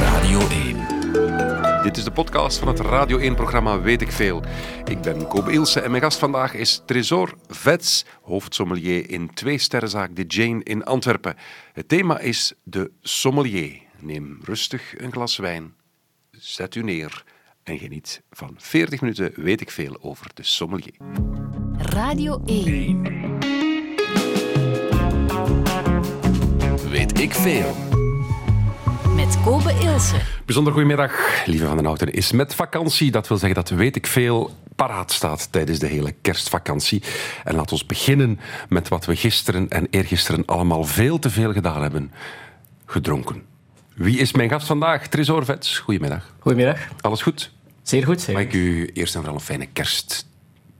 Radio 1. Dit is de podcast van het Radio 1-programma Weet ik Veel. Ik ben Kobe Ilse en mijn gast vandaag is Tresor Vets, hoofdsommelier in twee sterrenzaak De Jane in Antwerpen. Het thema is de sommelier. Neem rustig een glas wijn, zet u neer en geniet van 40 minuten Weet ik Veel over de sommelier. Radio 1. Weet ik Veel. Met Kobe Ilse. Bijzonder goedemiddag, lieve Van den Houten. Is met vakantie, dat wil zeggen dat weet ik veel paraat staat tijdens de hele kerstvakantie. En laat ons beginnen met wat we gisteren en eergisteren allemaal veel te veel gedaan hebben. Gedronken. Wie is mijn gast vandaag? Tresor Vets. Goedemiddag. Goedemiddag. Alles goed? Zeer goed. Zeer Mag ik u eerst en vooral een fijne kerst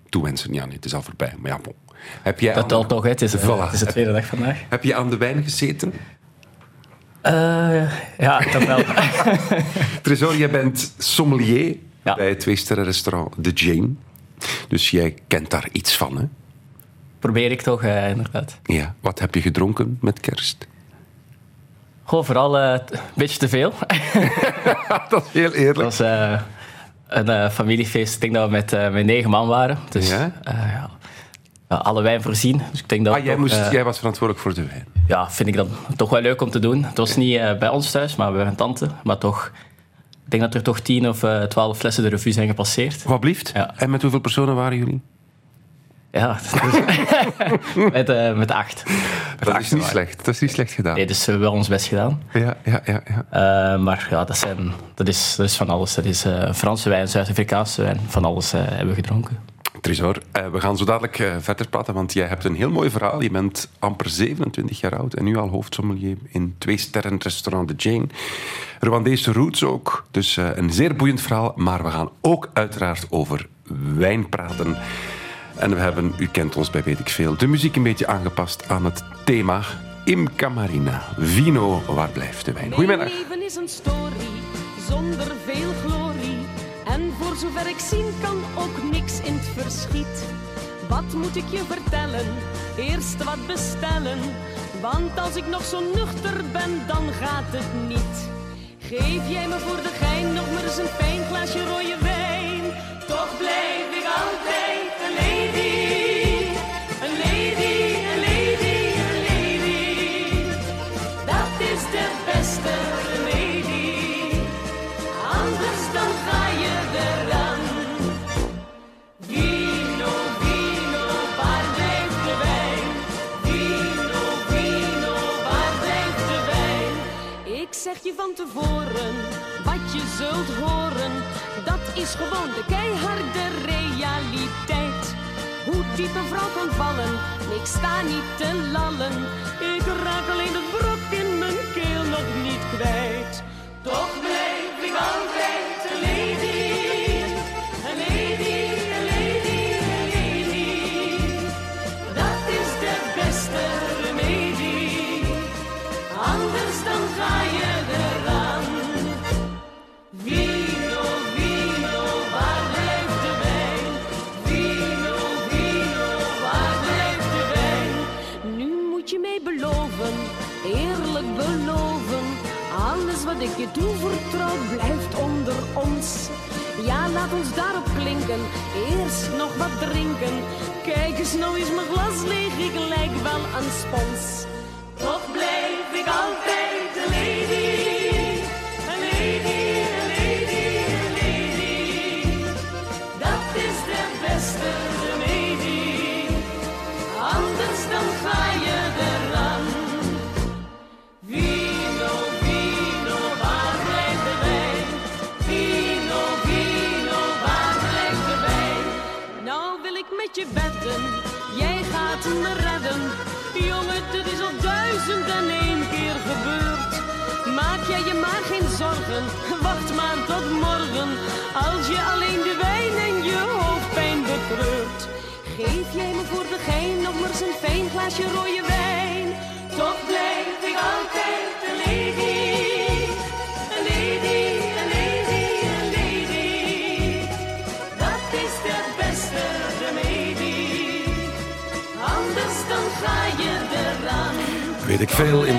toewensen? Ja, nee, het is al voorbij. Maar ja, bon. Heb jij Dat telt toch, het is, Voilà. het is de tweede dag vandaag. Heb je aan de wijn gezeten? Eh, ja, toch wel. Tresor, jij bent sommelier Ja. bij het twee-sterren-restaurant The Jane. Dus jij kent daar iets van, hè? Probeer ik toch, eh, inderdaad. Ja. Wat heb je gedronken met kerst? Gewoon vooral eh, een beetje te veel. dat is heel Het eerlijk. was eh, een familiefeest. Ik denk dat we met, met negen man waren. Dus Ja? ja. Alle wijn voorzien. Dus ik denk dat Ah, jij, toch, moest, eh, jij was verantwoordelijk voor de wijn. ja, vind ik dan toch wel leuk om te doen. Het was niet eh, bij ons thuis, maar bij mijn tante. Maar toch, ik denk dat er toch tien of eh, twaalf flessen de revue zijn gepasseerd. Wat blieft? Ja. En met hoeveel personen waren jullie? Ja, met, met acht. Dat acht is niet slecht. Dat is niet slecht gedaan. Nee, dus we hebben wel ons best gedaan. Ja, ja, ja. ja. Maar ja, dat, zijn, dat, is, dat is van alles. Dat is Franse wijn, Zuid-Afrikaanse wijn. Van alles hebben we gedronken. Eh, we gaan zo dadelijk eh, verder praten, want jij hebt een heel mooi verhaal. Je bent amper 27 jaar oud en nu al hoofdsommelier in twee sterren restaurant De Jane. Rwandese roots ook, dus eh, een zeer boeiend verhaal. Maar we gaan ook uiteraard over wijn praten. En we hebben, u kent ons bij weet ik veel, de muziek een beetje aangepast aan het thema Imca Marina. Vino, waar blijft de wijn? Goedemiddag. Mijn leven is een story zonder veel glorie. En voor zover ik zien kan ook niks in het verschiet. Wat moet ik je vertellen? Eerst wat bestellen. Want als ik nog zo nuchter ben, dan gaat het niet. Geef jij me voor de gein nog maar eens een fijn glaasje rode wijn. Toch blijf van tevoren, wat je zult horen, dat is gewoon de keiharde realiteit. Hoe diep een vrouw kan vallen, ik sta niet te lallen. Ik raak alleen het brok in mijn keel nog niet kwijt. Toch blijf ik altijd wel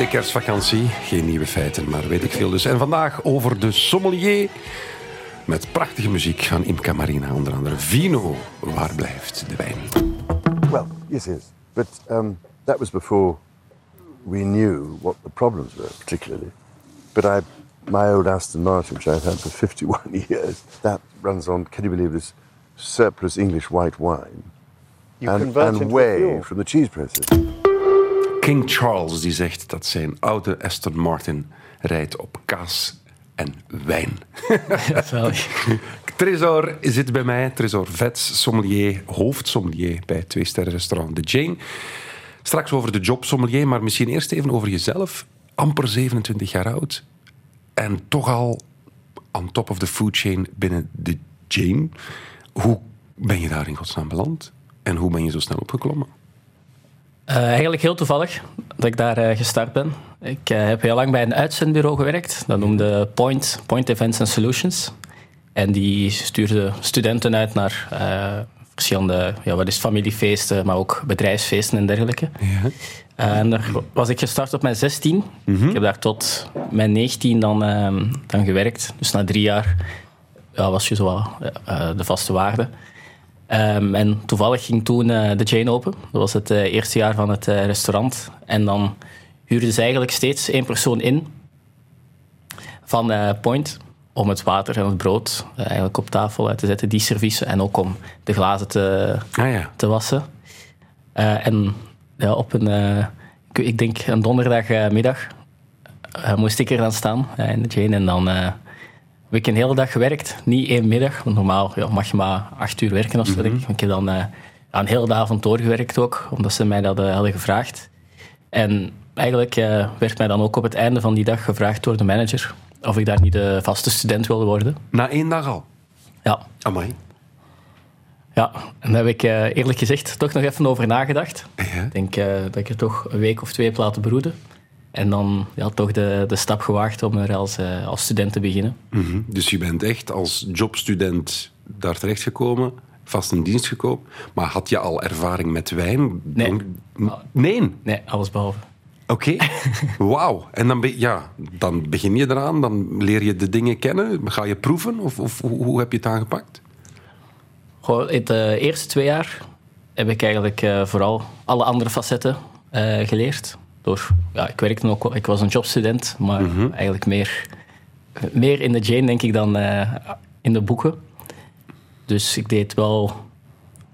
kerstvakantie. Geen nieuwe feiten, maar weet ik veel dus. En vandaag over de sommelier. Met prachtige muziek van Imca Marina, onder andere Vino. Waar blijft de wijn? Well, yes, yes. But um, that was before we knew what the problems were, particularly. But I, my old Aston Martin, which I've had for 51 years, that runs on, can you believe this, surplus English white wine. You and convert and whey fuel. from the cheese presses. King Charles die zegt dat zijn oude Aston Martin rijdt op kaas en wijn. Tresor zit bij mij. Tresor Vets, sommelier, hoofdsommelier bij het twee-sterren restaurant De Jane. Straks over de job sommelier, maar misschien eerst even over jezelf. Amper 27 jaar oud. En toch al on top of the food chain binnen De Jane. Hoe ben je daar in godsnaam beland? En hoe ben je zo snel opgeklommen? Eh, eigenlijk heel toevallig dat ik daar eh, gestart ben. Ik eh, heb heel lang bij een uitzendbureau gewerkt. Dat noemde Point, Point Events and Solutions. En die stuurde studenten uit naar verschillende ja, wat is familiefeesten, maar ook bedrijfsfeesten en dergelijke. Eh, en daar was ik gestart op mijn 16. Ik heb daar tot mijn 19 dan, ehm, dan gewerkt. Dus na drie jaar ja, was je zo wel, de vaste waarde. Ehm, en toevallig ging toen eh, de Jane open. Dat was het eh, eerste jaar van het eh, restaurant. En dan huurden ze eigenlijk steeds één persoon in van Point om het water en het brood eigenlijk op tafel te zetten, die service. En ook om de glazen te, Ah ja. te wassen. En ja, op een, ik, denk een donderdagmiddag moest ik er dan staan in de Jane. En dan heb ik een hele dag gewerkt. Niet één middag, want normaal ja, mag je maar acht uur werken of zo. denk ik. Ik heb dan eh, ja, een hele avond doorgewerkt ook, omdat ze mij dat eh, hadden gevraagd. En eigenlijk eh, werd mij dan ook op het einde van die dag gevraagd door de manager of ik daar niet de vaste student wilde worden. Na één dag al. Ja, Amai. ja. en daar heb ik eerlijk gezegd toch nog even over nagedacht. Ja. Ik denk dat ik er toch een week of twee heb laten broeden. En dan ja, toch de, de stap gewaagd om er als, eh, als student te beginnen. Mhm. Dus je bent echt als jobstudent daar terechtgekomen, vast in dienst gekomen. Maar had je al ervaring met wijn? Nee. Nee? Nee, alles behalve. Oké. Wauw. En dan, be- ja, dan begin je eraan, dan leer je de dingen kennen. Ga je proeven? Of, of hoe, heb je het aangepakt? Goh, in de eerste twee jaar heb ik eigenlijk eh, vooral alle andere facetten eh, geleerd. Door, ja, ik werkte ook, wel- ik was een jobstudent, maar eigenlijk meer, meer in de Jane denk ik dan eh, in de boeken. Dus ik deed wel,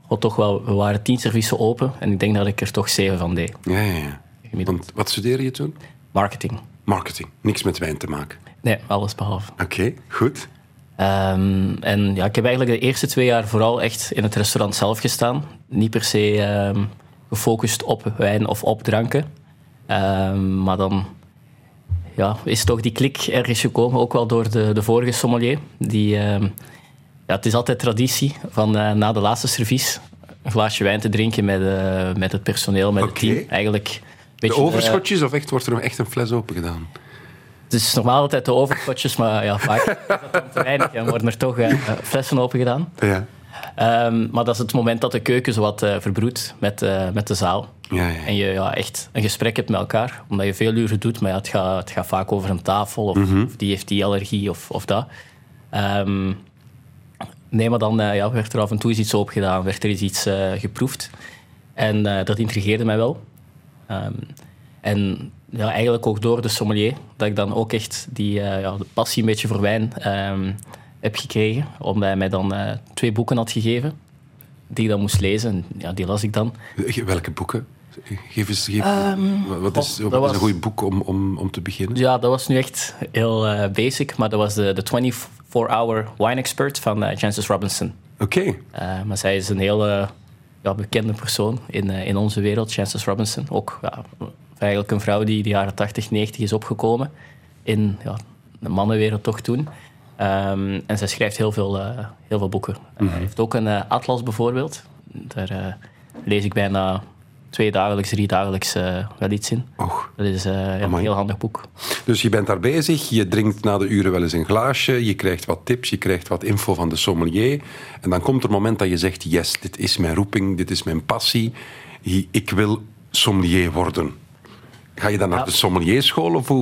goh, toch wel, we waren tien services open en ik denk dat ik er toch zeven van deed. Ja, ja, ja. Gemiddeld. Want wat studeerde je toen? Marketing. Marketing. Niks met wijn te maken. Nee, alles behalve. Oké, goed. Ehm, en ja, ik heb eigenlijk de eerste twee jaar vooral echt in het restaurant zelf gestaan. Niet per se ehm, gefocust op wijn of op dranken. Ehm, maar dan ja, is toch die klik ergens gekomen, ook wel door de, de vorige sommelier. Die, ehm, ja, het is altijd traditie van eh, na de laatste servies een glaasje wijn te drinken met, eh, met het personeel, met het team. Eigenlijk, De weet je, eh, overschotjes of echt, wordt er nog echt een fles open gedaan? het is normaal altijd de overschotjes, maar ja, vaak is dat dan te weinig en worden er toch flessen open gedaan. Ja. Ehm, maar dat is het moment dat de keuken zo wat eh, verbroedt met, met de zaal. Ja, ja. En je ja, echt een gesprek hebt met elkaar. Omdat je veel uren doet, maar ja, het, gaat, het gaat vaak over een tafel. Of, of die heeft die allergie of, of dat. Ehm, nee, maar dan eh, ja, werd er af en toe eens iets opgedaan. Werd er eens iets eh, geproefd. En eh, dat intrigeerde mij wel. Ehm, en ja, eigenlijk ook door de sommelier. Dat ik dan ook echt die ja, de passie een beetje voor wijn ehm, heb gekregen. Omdat hij mij dan twee boeken had gegeven. Die ik dan moest lezen. En, ja, die las ik dan. Welke boeken? Geef eens, geef, wat is, goh, wat is was- een goed boek om, om, om te beginnen? Ja, dat was nu echt heel eh, basic. Maar dat was de, de 24-hour wine expert van eh Jancis Robinson. Oké. Eh, maar zij is een hele ja, bekende persoon in, eh, in onze wereld, Jancis Robinson. Ook ja, eigenlijk een vrouw die in de jaren 80, 90 is opgekomen in ja, de mannenwereld toch toen. Ehm, en zij schrijft heel veel, eh, heel veel boeken. Hij heeft ook een eh, atlas bijvoorbeeld. Daar eh, lees ik bijna twee dagelijks, drie dagelijks eh, wel iets in. Och. Dat is een heel handig boek. Dus je bent daar bezig, je drinkt na de uren wel eens een glaasje, je krijgt wat tips, je krijgt wat info van de sommelier. En dan komt er een moment dat je zegt, yes, dit is mijn roeping, dit is mijn passie. Ik wil sommelier worden. Ga je dan naar Ja. de sommelierschool of hoe,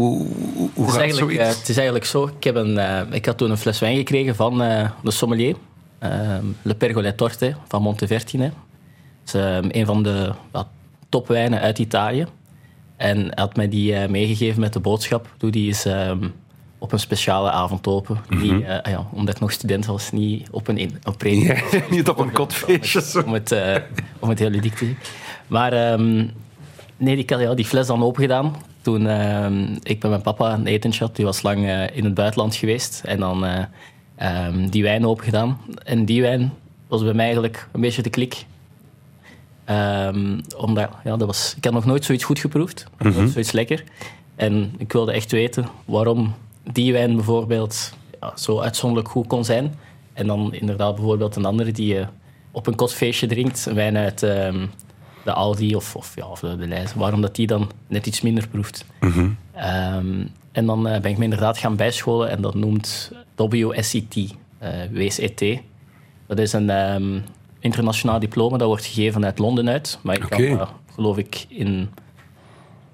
hoe, hoe Het gaat zoiets? eh, het is eigenlijk zo. Ik, heb een, eh, ik had toen een fles wijn gekregen van eh, de sommelier. eh, Le Pergolet Torte van Montevertine. Dat is eh, een van de topwijnen uit Italië. En hij had mij die meegegeven met de boodschap. Doe die eens ehm, op een speciale avond open. Eh, ah ja, omdat ik nog student was, niet op een, in- op een Ja, niet op een kotfeestje. om het, om het heel ludiek te zien. Maar ehm, nee, ik had ja, die fles dan opengedaan. Toen ehm, ik met mijn papa een etentje had, die was lang eh, in het buitenland geweest. En dan eh, ehm, die wijn opengedaan. En die wijn was bij mij eigenlijk een beetje de klik. Ehm, omdat, ja, dat was, ik had nog nooit zoiets goed geproefd. Nooit zoiets lekker. En ik wilde echt weten waarom die wijn bijvoorbeeld ja, zo uitzonderlijk goed kon zijn. En dan inderdaad bijvoorbeeld een andere die je op een kotfeestje drinkt, een wijn uit de Aldi of, of, ja, of de, de Leijs, waarom dat die dan net iets minder proeft. Ehm, en dan eh, ben ik me inderdaad gaan bijscholen en dat noemt WSET, eh WSET. Dat is een ehm, internationaal diploma, dat wordt gegeven uit Londen uit. Maar ik Oké. kan, eh, geloof ik, in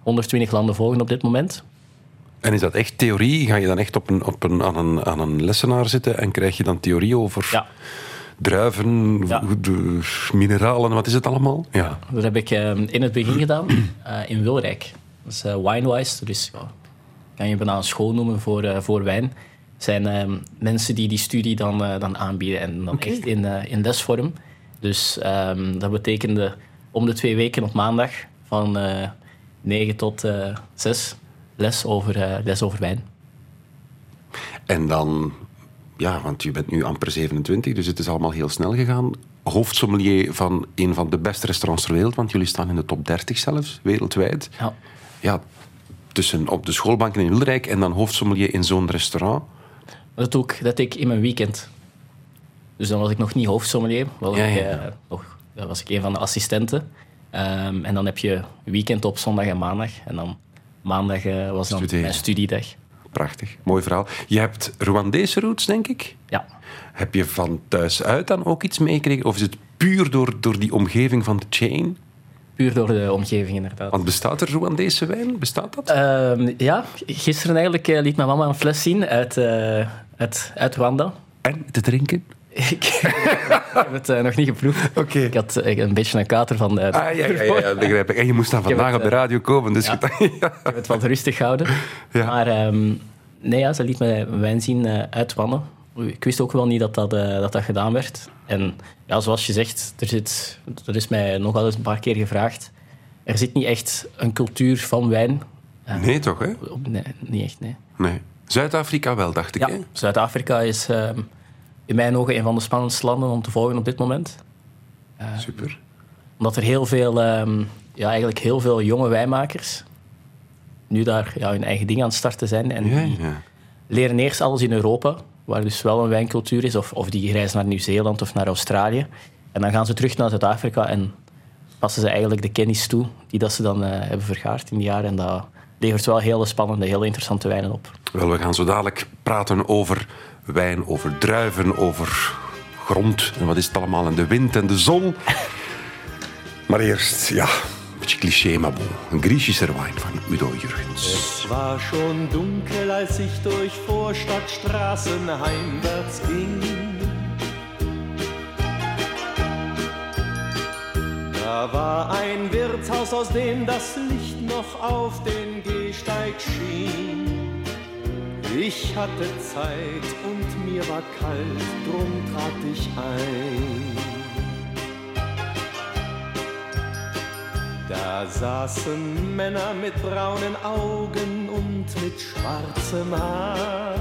120 landen volgen op dit moment. En is dat echt theorie? Ga je dan echt op een, op een, aan, een, aan een lessenaar zitten en krijg je dan theorie over Ja, druiven, Ja. de mineralen, wat is het allemaal? Ja. dat heb ik ehm, in het begin gedaan, eh, in Wilrijk. Dat is eh, Winewise, dus ja, kan je bijna een school noemen voor, eh, voor wijn. Zijn ehm, mensen die die studie dan, eh, dan aanbieden en dan echt in, eh, in lesvorm. Dus ehm, dat betekende om de twee weken op maandag van eh 9 tot eh 6 les over, eh, les over wijn. En dan, ja, want je bent nu amper 27, dus het is allemaal heel snel gegaan. Hoofdsommelier van een van de beste restaurants ter wereld, want jullie staan in de top 30 zelfs, wereldwijd. Ja. Ja, tussen op de schoolbanken in Wilrijk en dan hoofdsommelier in zo'n restaurant. Dat ik, dat ik in mijn weekend. Dus dan was ik nog niet hoofdsommelier, was, Ja, ik, ja. eh, nog, dan was ik een van de assistenten. Ehm, en dan heb je weekend op zondag en maandag. En dan maandag eh, was dan Studeren. mijn studiedag. Prachtig, mooi verhaal. Je hebt Rwandese roots, denk ik. Ja. Heb je van thuis uit dan ook iets meegekregen? Of is het puur door, door die omgeving van de chain? Puur door de omgeving, inderdaad. Want bestaat er Rwandese wijn? Bestaat dat? Ehm, ja, gisteren eigenlijk eh, liet mijn mama een fles zien uit, eh, uit, uit Rwanda. En te drinken? ik heb het eh, nog niet geproefd. Ik had eh, een beetje een kater van de... Ah, ja, ja, ja, ja, begrijp ik. En je moest dan vandaag het, op de eh, radio komen, dus... ja. je-. Ik heb het wat rustig gehouden. Ja. Maar ehm, nee, ja, ze liet mij wijn zien eh uit Wannen. Ik wist ook wel niet dat dat, eh, dat dat gedaan werd. En ja, zoals je zegt, er, zit, er is mij nog wel eens een paar keer gevraagd. Er zit niet echt een cultuur van wijn. Eh, Nee, toch, hè? op- Nee, niet echt, nee. Nee. Zuid-Afrika wel, dacht ik? Zuid-Afrika is ehm, in mijn ogen een van de spannendste landen om te volgen op dit moment. Super. Omdat er heel veel, ehm, ja, eigenlijk heel veel jonge wijnmakers nu daar ja, hun eigen ding aan het starten zijn. En Ja, ja. leren eerst alles in Europa, waar dus wel een wijncultuur is. Of, of die reizen naar Nieuw-Zeeland of naar Australië. En dan gaan ze terug naar Zuid-Afrika en passen ze eigenlijk de kennis toe die dat ze dan eh, hebben vergaard in die jaren. En dat levert wel hele spannende, hele interessante wijnen op. Wel, we gaan zo dadelijk praten over wijn, over druiven, over grond en wat is het allemaal, en de wind en de zon. Maar eerst, ja, een beetje cliché, maar bon. Een Griechische wijn van Udo Jurgens. Es war schon dunkel, als ich durch Vorstadtstraßen heimwärts ging. Da war ein Wirtshaus, aus dem das Licht noch auf den Gehsteig schien. Ich hatte Zeit und mir war kalt, drum trat ich ein. Da saßen Männer mit braunen Augen und mit schwarzem Haar.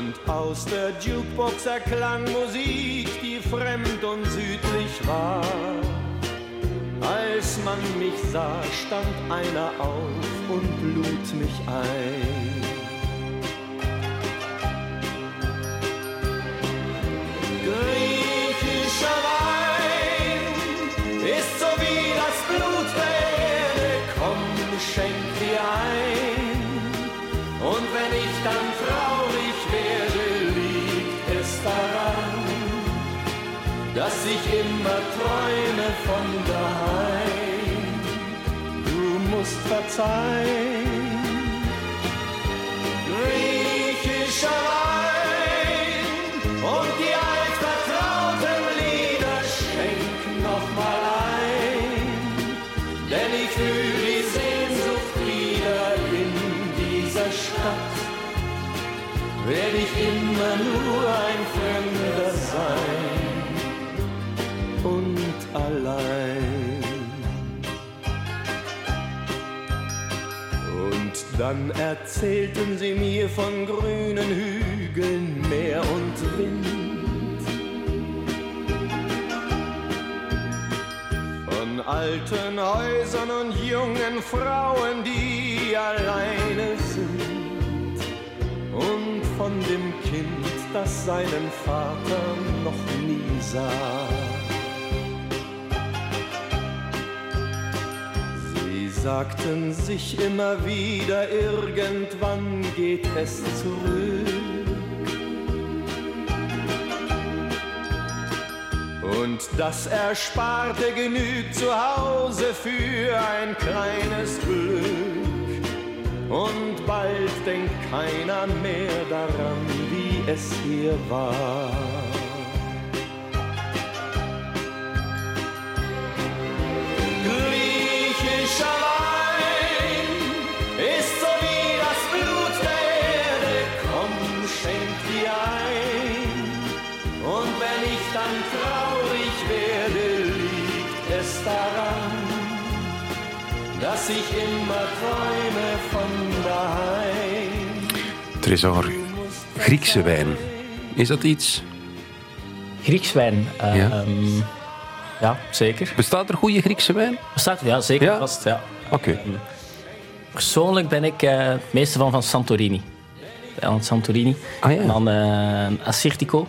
Und aus der Jukebox erklang Musik, die fremd und südlich war. Als man mich sah, stand einer auf und lud mich ein. Griechischer Wein verzeihen. Griechischer Wein und die altvertrauten Lieder schenk noch mal ein, denn ich fühl die Sehnsucht wieder in dieser Stadt. Werd ich immer nur ein Fremder sein und allein. Dann erzählten sie mir von grünen Hügeln, Meer und Wind. Von alten Häusern und jungen Frauen, die alleine sind. Und von dem Kind, das seinen Vater noch nie sah. Sagten sich immer wieder, irgendwann geht es zurück. Und das Ersparte genügt zu Hause für ein kleines Glück. Und bald denkt keiner mehr daran, wie es hier war. Griechischer ich immer träume von daheim. Tresor, Griekse wijn. Is dat iets? Grieks wijn. eh, Ja. ehm, ja, zeker. Bestaat er goede Griekse wijn? Bestaat, ja, zeker Ja? vast. Ja. Oké. Persoonlijk ben ik eh, het meeste van van Santorini. Eiland Santorini. Ah, ja. En dan eh Assyrtiko,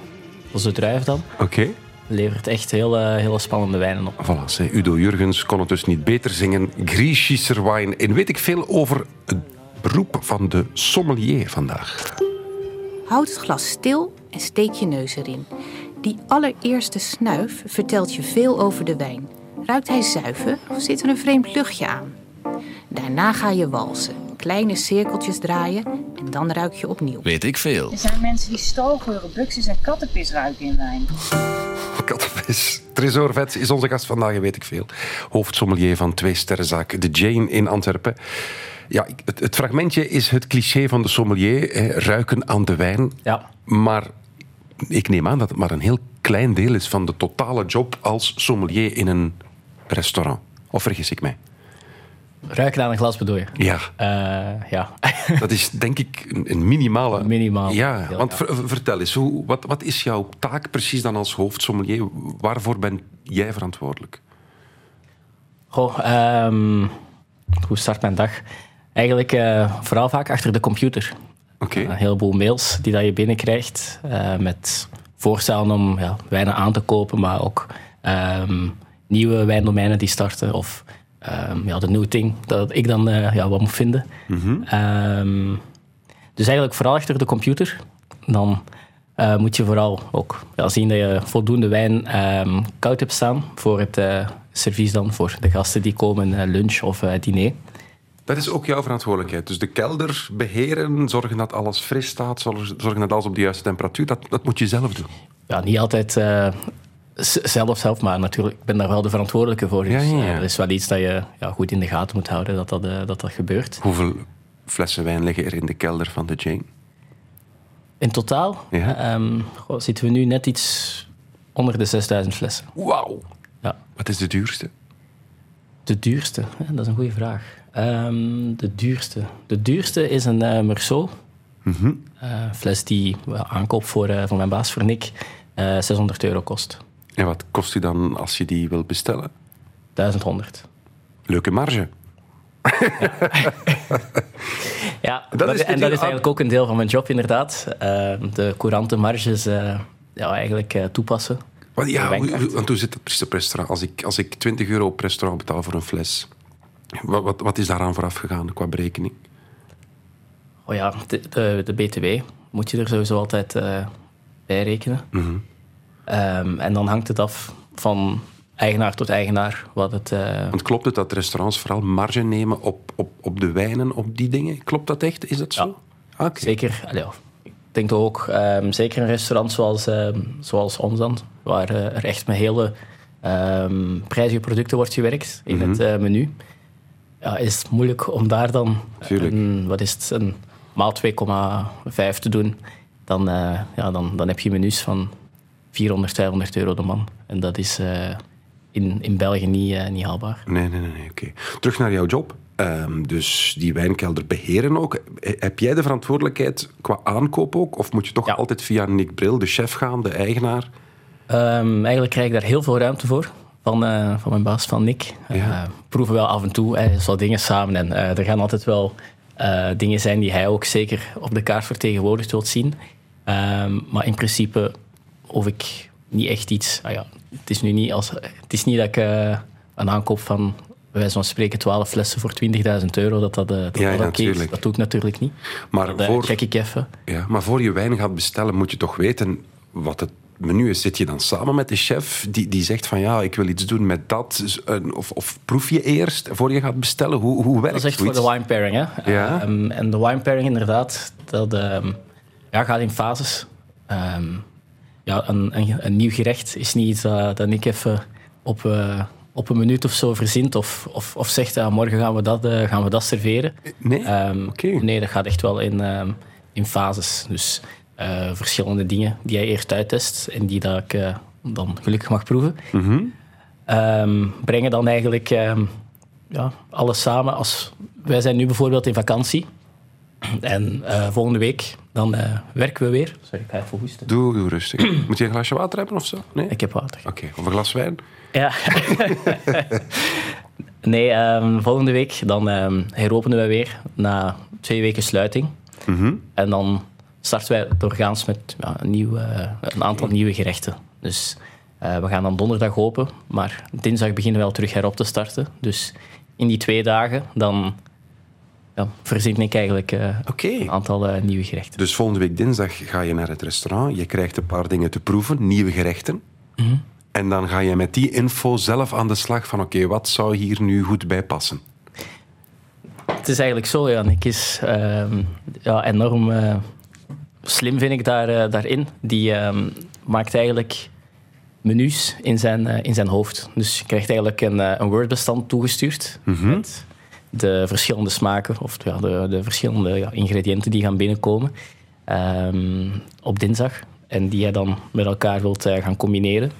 dat is de druif dan. Oké. Levert echt hele, hele spannende wijnen op. Voilà, zei Udo Jurgens kon het dus niet beter zingen. Griechischer wijn. En weet ik veel over het beroep van de sommelier vandaag. Houd het glas stil en steek je neus erin. Die allereerste snuif vertelt je veel over de wijn. Ruikt hij zuiver of zit er een vreemd luchtje aan? Daarna ga je walsen, kleine cirkeltjes draaien en dan ruik je opnieuw. Weet ik veel. Er zijn mensen die stalgeuren, buxus en kattenpis ruiken in wijn. Kattenvis. Tresor Vets is onze gast vandaag, weet ik veel. Hoofdsommelier van twee sterrenzaak De Jane in Antwerpen. Ja, het, het fragmentje is het cliché van de sommelier. hè, ruiken aan de wijn. Ja, Maar ik neem aan dat het maar een heel klein deel is van de totale job als sommelier in een restaurant. Of vergis ik mij? Ruiken aan een glas bedoel je? Ja, Eh, ja. dat is denk ik een, minimale... Minimaal. Ja, want ja. ver- vertel eens, hoe, wat, wat is jouw taak precies dan als hoofdsommelier? Waarvoor ben jij verantwoordelijk? Goh, ehm, hoe start mijn dag? Eigenlijk eh, vooral vaak achter de computer. Oké. Een heleboel mails die dat je binnenkrijgt eh, met voorstellen om ja, wijnen aan te kopen, maar ook ehm, nieuwe wijndomeinen die starten of ehm, ja, de new thing dat ik dan eh, ja, wat moet vinden. Ehm, dus eigenlijk vooral achter de computer. Dan eh, moet je vooral ook ja, zien dat je voldoende wijn ehm, koud hebt staan voor het eh, servies dan, voor de gasten die komen, lunch of diner. Dat is ook jouw verantwoordelijkheid. Dus de kelder beheren, zorgen dat alles fris staat, zorgen dat alles op de juiste temperatuur, dat, dat moet je zelf doen. ja, niet altijd zelf, zelf, maar natuurlijk, ik ben daar wel de verantwoordelijke voor. Dus, Ja, ja, ja. eh, dat is wel iets dat je ja, goed in de gaten moet houden, dat dat, eh, dat, dat gebeurt. Hoeveel flessen wijn liggen er in de kelder van de Jane? In totaal Ja. goh, zitten we nu net iets onder de 6000 flessen. Wauw. Ja. Wat is de duurste? De duurste, dat is een goede vraag. Ehm, de duurste. De duurste is een eh Merceau. Eh, fles die aankoop voor, eh, voor mijn baas, voor Nick, eh 600 euro kost. En wat kost die dan als je die wil bestellen? 1100. Leuke marge. Ja, Dat dat is en dat is eigenlijk ook een deel van mijn job, inderdaad. Eh, de courante marges eh, ja, eigenlijk eh, toepassen. Want, ja, hoe- want hoe zit het precies op restaurant? Als ik, als ik 20 euro op restaurant betaal voor een fles, wat, wat, wat is daaraan vooraf gegaan qua berekening? Oh ja, de, de, de BTW moet je er sowieso altijd eh, bij rekenen. Mhm. Ehm, en dan hangt het af van eigenaar tot eigenaar. Wat het, eh, Want klopt het dat restaurants vooral marge nemen op, op, op de wijnen, op die dingen? Klopt dat echt? Is dat zo? Ja. Oké. Zeker, allee, ik denk ook, ehm, zeker een restaurant zoals, ehm, zoals ons dan, waar eh, er echt met hele prijzige producten wordt gewerkt in het eh, menu, ja, is het moeilijk om daar dan een, wat is het, een maal 2,5 te doen. Dan, ja, dan, dan heb je menus van 400, 500 euro de man. En dat is eh, in, in België niet, eh, niet haalbaar. Nee, nee, nee. nee, Oké. Terug naar jouw job. Ehm, dus die wijnkelder beheren ook. Heb jij de verantwoordelijkheid qua aankoop ook? Of moet je toch Ja. altijd via Nick Bril, de chef, gaan, de eigenaar? Ehm, eigenlijk krijg ik daar heel veel ruimte voor. Van, eh, van mijn baas, van Nick. Ja. Proeven wel af en toe eh, zo dingen samen. En er gaan altijd wel dingen zijn die hij ook zeker op de kaart vertegenwoordigd wilt zien. Ehm, maar in principe hoef ik niet echt iets... Ah ja, het, is nu niet als, het is niet dat ik eh, een aankoop van, wijze van spreken, 12 flessen voor 20.000 euro, dat dat, eh, dat, Ja, dat ja, oké is. tuurlijk. Dat doe ik natuurlijk niet. Maar Dat eh, voor, check ik even. ja, maar voor je wijn gaat bestellen, moet je toch weten wat het menu is. Zit je dan samen met de chef die, die zegt van ja, ik wil iets doen met dat? Dus, Of, of proef je eerst voor je gaat bestellen? Hoe, hoe werkt Dat is echt voor de wine pairing. Hè? Ja. Ehm, en de wine pairing, inderdaad, dat ehm, ja, gaat in fases. Ehm, ja, een, een, een nieuw gerecht is niet iets dat, dat ik even op, eh, op een minuut of zo verzint of, of, of zegt, ah, morgen gaan we dat, eh, gaan we dat serveren. Nee? Ehm, Oké. Nee, dat gaat echt wel in, ehm, in fases. Dus eh, verschillende dingen die jij eerst uittest en die dat ik eh, dan gelukkig mag proeven. Ehm, brengen dan eigenlijk ja, alles samen. Als, wij zijn nu bijvoorbeeld in vakantie. En eh, volgende week dan eh, werken we weer. Sorry, ik ga even hoesten. Doe, doe rustig. Moet je een glasje water hebben of zo? Nee? Ik heb water. Oké, of een glas wijn? Ja. nee, ehm, volgende week dan ehm, heropenen we weer na twee weken sluiting. Mhm. En dan starten wij doorgaans met ja, een, nieuw, een aantal nieuwe gerechten. Dus eh, we gaan dan donderdag open, maar dinsdag beginnen we wel terug herop te starten. Dus in die twee dagen dan ja, verzin ik eigenlijk eh, een aantal eh, nieuwe gerechten. Dus volgende week dinsdag ga je naar het restaurant. Je krijgt een paar dingen te proeven, nieuwe gerechten. Mhm. En dan ga je met die info zelf aan de slag van oké, wat zou hier nu goed bij passen? Het is eigenlijk zo, ja. Nick is ehm, ja, enorm eh, slim, vind ik, daar, daarin. Die ehm, maakt eigenlijk menus in zijn, in zijn hoofd. Dus je krijgt eigenlijk een, een Word-bestand toegestuurd met de verschillende smaken of ja, de, de verschillende ja, ingrediënten die gaan binnenkomen ehm, op dinsdag. En die je dan met elkaar wilt eh, gaan combineren.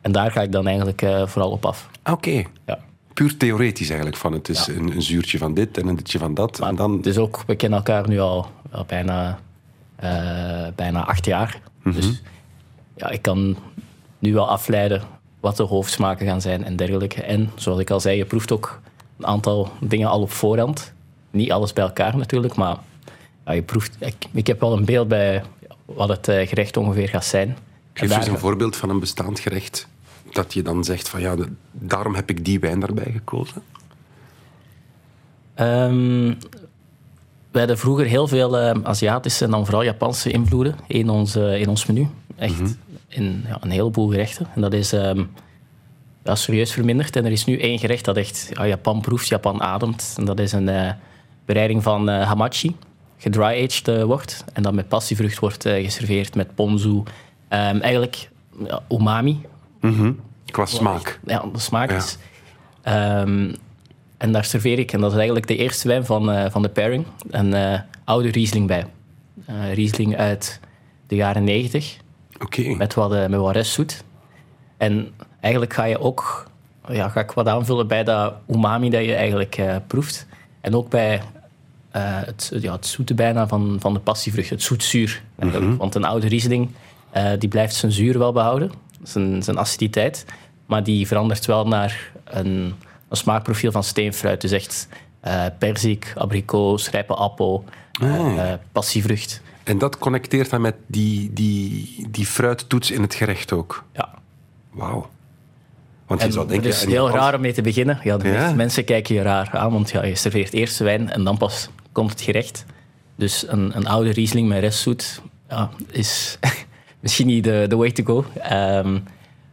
En daar ga ik dan eigenlijk eh, vooral op af. Oké. Ja. Puur theoretisch eigenlijk. Van het is een, een zuurtje van dit en een ditje van dat. en dan, Het is ook, we kennen elkaar nu al, al bijna, eh, bijna acht jaar. Dus ja, ik kan nu wel afleiden wat de hoofdsmaken gaan zijn en dergelijke. En zoals ik al zei, je proeft ook een aantal dingen al op voorhand. Niet alles bij elkaar natuurlijk, maar ja, je proeft, ik, ik heb wel een beeld bij wat het eh, gerecht ongeveer gaat zijn. Geef daar- eens een voorbeeld van een bestaand gerecht. Dat je dan zegt van ja, de- daarom heb ik die wijn daarbij gekozen. Ehm, we hadden vroeger heel veel eh, Aziatische en dan vooral Japanse invloeden in ons, in ons menu. Echt in ja, een heleboel gerechten. En dat is ehm, ja, serieus verminderd. En er is nu één gerecht dat echt ja, Japan proeft, Japan ademt. En dat is een eh, bereiding van eh, hamachi, gedry-aged eh, wordt. En dat met passievrucht wordt geserveerd met ponzu. Ehm, eigenlijk ja, umami, Qua smaak. ja, de smaak Ja. is. Ehm, en daar serveer ik, en dat is eigenlijk de eerste wijn van, van de pairing, een oude Riesling bij. Riesling uit de jaren 90, Oké. met wat, met wat restzoet. En eigenlijk ga je ook ja, ga ik wat aanvullen bij dat umami dat je eigenlijk eh, proeft. En ook bij eh, het, ja, het zoete bijna van, van de passievrucht, het zoetzuur. eigenlijk. Want een oude Riesling eh, die blijft zijn zuur wel behouden, zijn, zijn aciditeit. Maar die verandert wel naar een, een smaakprofiel van steenfruit. Dus echt perzik, abrikoos, rijpe appel, eh, passievrucht. En dat connecteert dan met die, die, die fruittoets in het gerecht ook. Ja. Wauw. Want je En zou denken... het is heel raar om mee te beginnen. Ja, de Ja. mensen kijken je raar aan, want ja, je serveert eerst de wijn en dan pas komt het gerecht. Dus een, een oude Riesling met restzoet ja, is misschien niet de, de way to go. Ehm,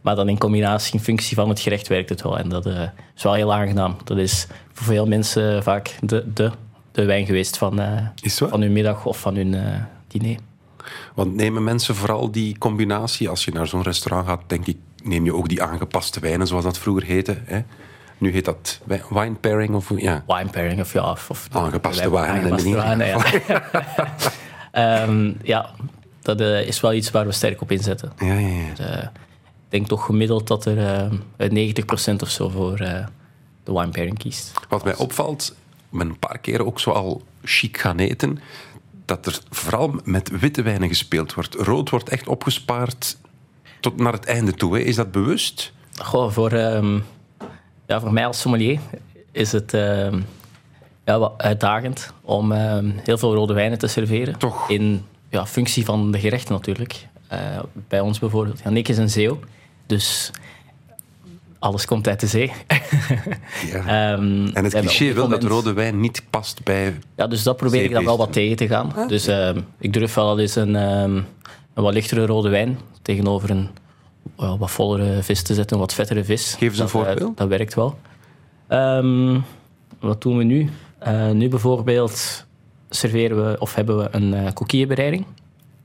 Maar dan in combinatie, in functie van het gerecht werkt het wel. En dat eh, is wel heel aangenaam. Dat is voor veel mensen vaak de, de, de wijn geweest van, eh, van hun middag of van hun eh, diner. Want nemen mensen vooral die combinatie, als je naar zo'n restaurant gaat, denk ik, neem je ook die aangepaste wijnen, zoals dat vroeger heette. Hè? Nu heet dat wi- wine pairing of ja. Wine pairing of ja. Of, Aangepaste wijnen, Aangepaste ja. Ehm, ja, dat eh, is wel iets waar we sterk op inzetten. Ja, ja, ja. Eh, ik denk toch gemiddeld dat er eh 90% of zo voor de wine pairing kiest. Wat mij opvalt, ben een paar keer ook zo al chic gaan eten, dat er vooral met witte wijnen gespeeld wordt. Rood wordt echt opgespaard tot naar het einde toe. Hè. Is dat bewust? Goh, voor, ehm, ja, voor mij als sommelier is het ehm, ja, wat uitdagend om ehm, heel veel rode wijnen te serveren. Toch? In ja, functie van de gerechten natuurlijk. Eh, bij ons bijvoorbeeld. Nick is een zeeuw, dus alles komt uit de zee. Ja. En het cliché wil dat rode wijn niet past bij... Ja, dus dat probeer ik dan wel wat tegen te gaan. Dus ehm, ik durf wel eens een, een wat lichtere rode wijn tegenover een wat vollere vis te zetten, een wat vettere vis. Geef eens een dat, eh, voorbeeld. dat werkt wel. Ehm, wat doen we nu? Eh, nu bijvoorbeeld serveren we of hebben we een coquillebereiding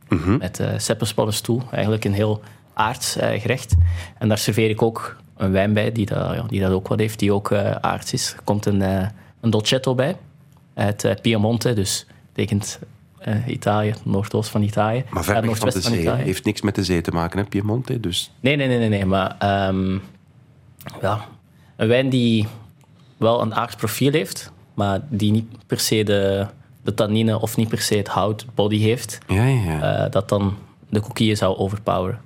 Mhm. met uh. Eigenlijk een heel aards gerecht. En daar serveer ik ook een wijn bij die dat, ja, die dat ook wat heeft, die ook aards is. Er komt een, een Dolcetto bij uit Piemonte, dus betekent eh, Italië, noordoost van Italië. Maar ver Ja, weg van de zee. Heeft niks met de zee te maken, hè, Piemonte. Dus Nee, nee, nee, nee, nee. Maar ehm, ja, een wijn die wel een aards profiel heeft, maar die niet per se de, de tannine of niet per se het hout, het body heeft, ja, ja, ja. eh, dat dan de coquille zou overpoweren.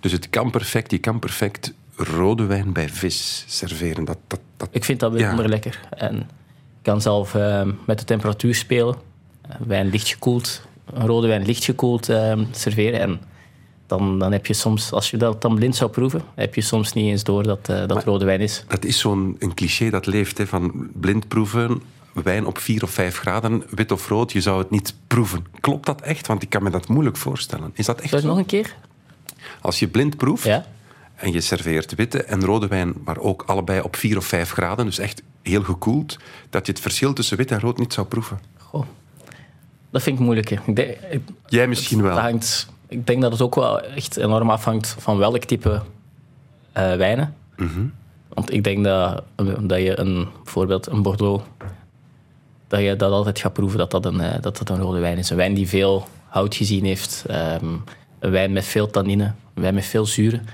Dus het kan perfect, je kan perfect rode wijn bij vis serveren. Dat, dat, dat, Ik vind dat Ja. bijzonder lekker. En ik kan zelf ehm, met de temperatuur spelen. Eh, wijn licht gekoeld, een rode wijn licht gekoeld ehm, serveren. En dan, dan heb je soms, als je dat dan blind zou proeven, heb je soms niet eens door dat eh, dat rode wijn is. dat is zo'n een cliché dat leeft, hè, van blind proeven, wijn op 4 of 5 graden, wit of rood, je zou het niet proeven. Klopt dat echt? Want ik kan me dat moeilijk voorstellen. Is dat echt Zou je nog een keer? Als je blind proeft Ja? en je serveert witte en rode wijn, maar ook allebei op 4 of 5 graden, dus echt heel gekoeld, dat je het verschil tussen wit en rood niet zou proeven. Goh. Dat vind ik moeilijk. Ik denk, ik- Jij misschien wel. dat hangt, ik denk dat het ook wel echt enorm afhangt van welk type eh, wijnen. Mhm. Want ik denk dat, dat je een, bijvoorbeeld een Bordeaux, dat je dat altijd gaat proeven dat dat een, eh, dat dat een rode wijn is. Een wijn die veel hout gezien heeft, ehm, een wijn met veel tannine, een wijn met veel zuren.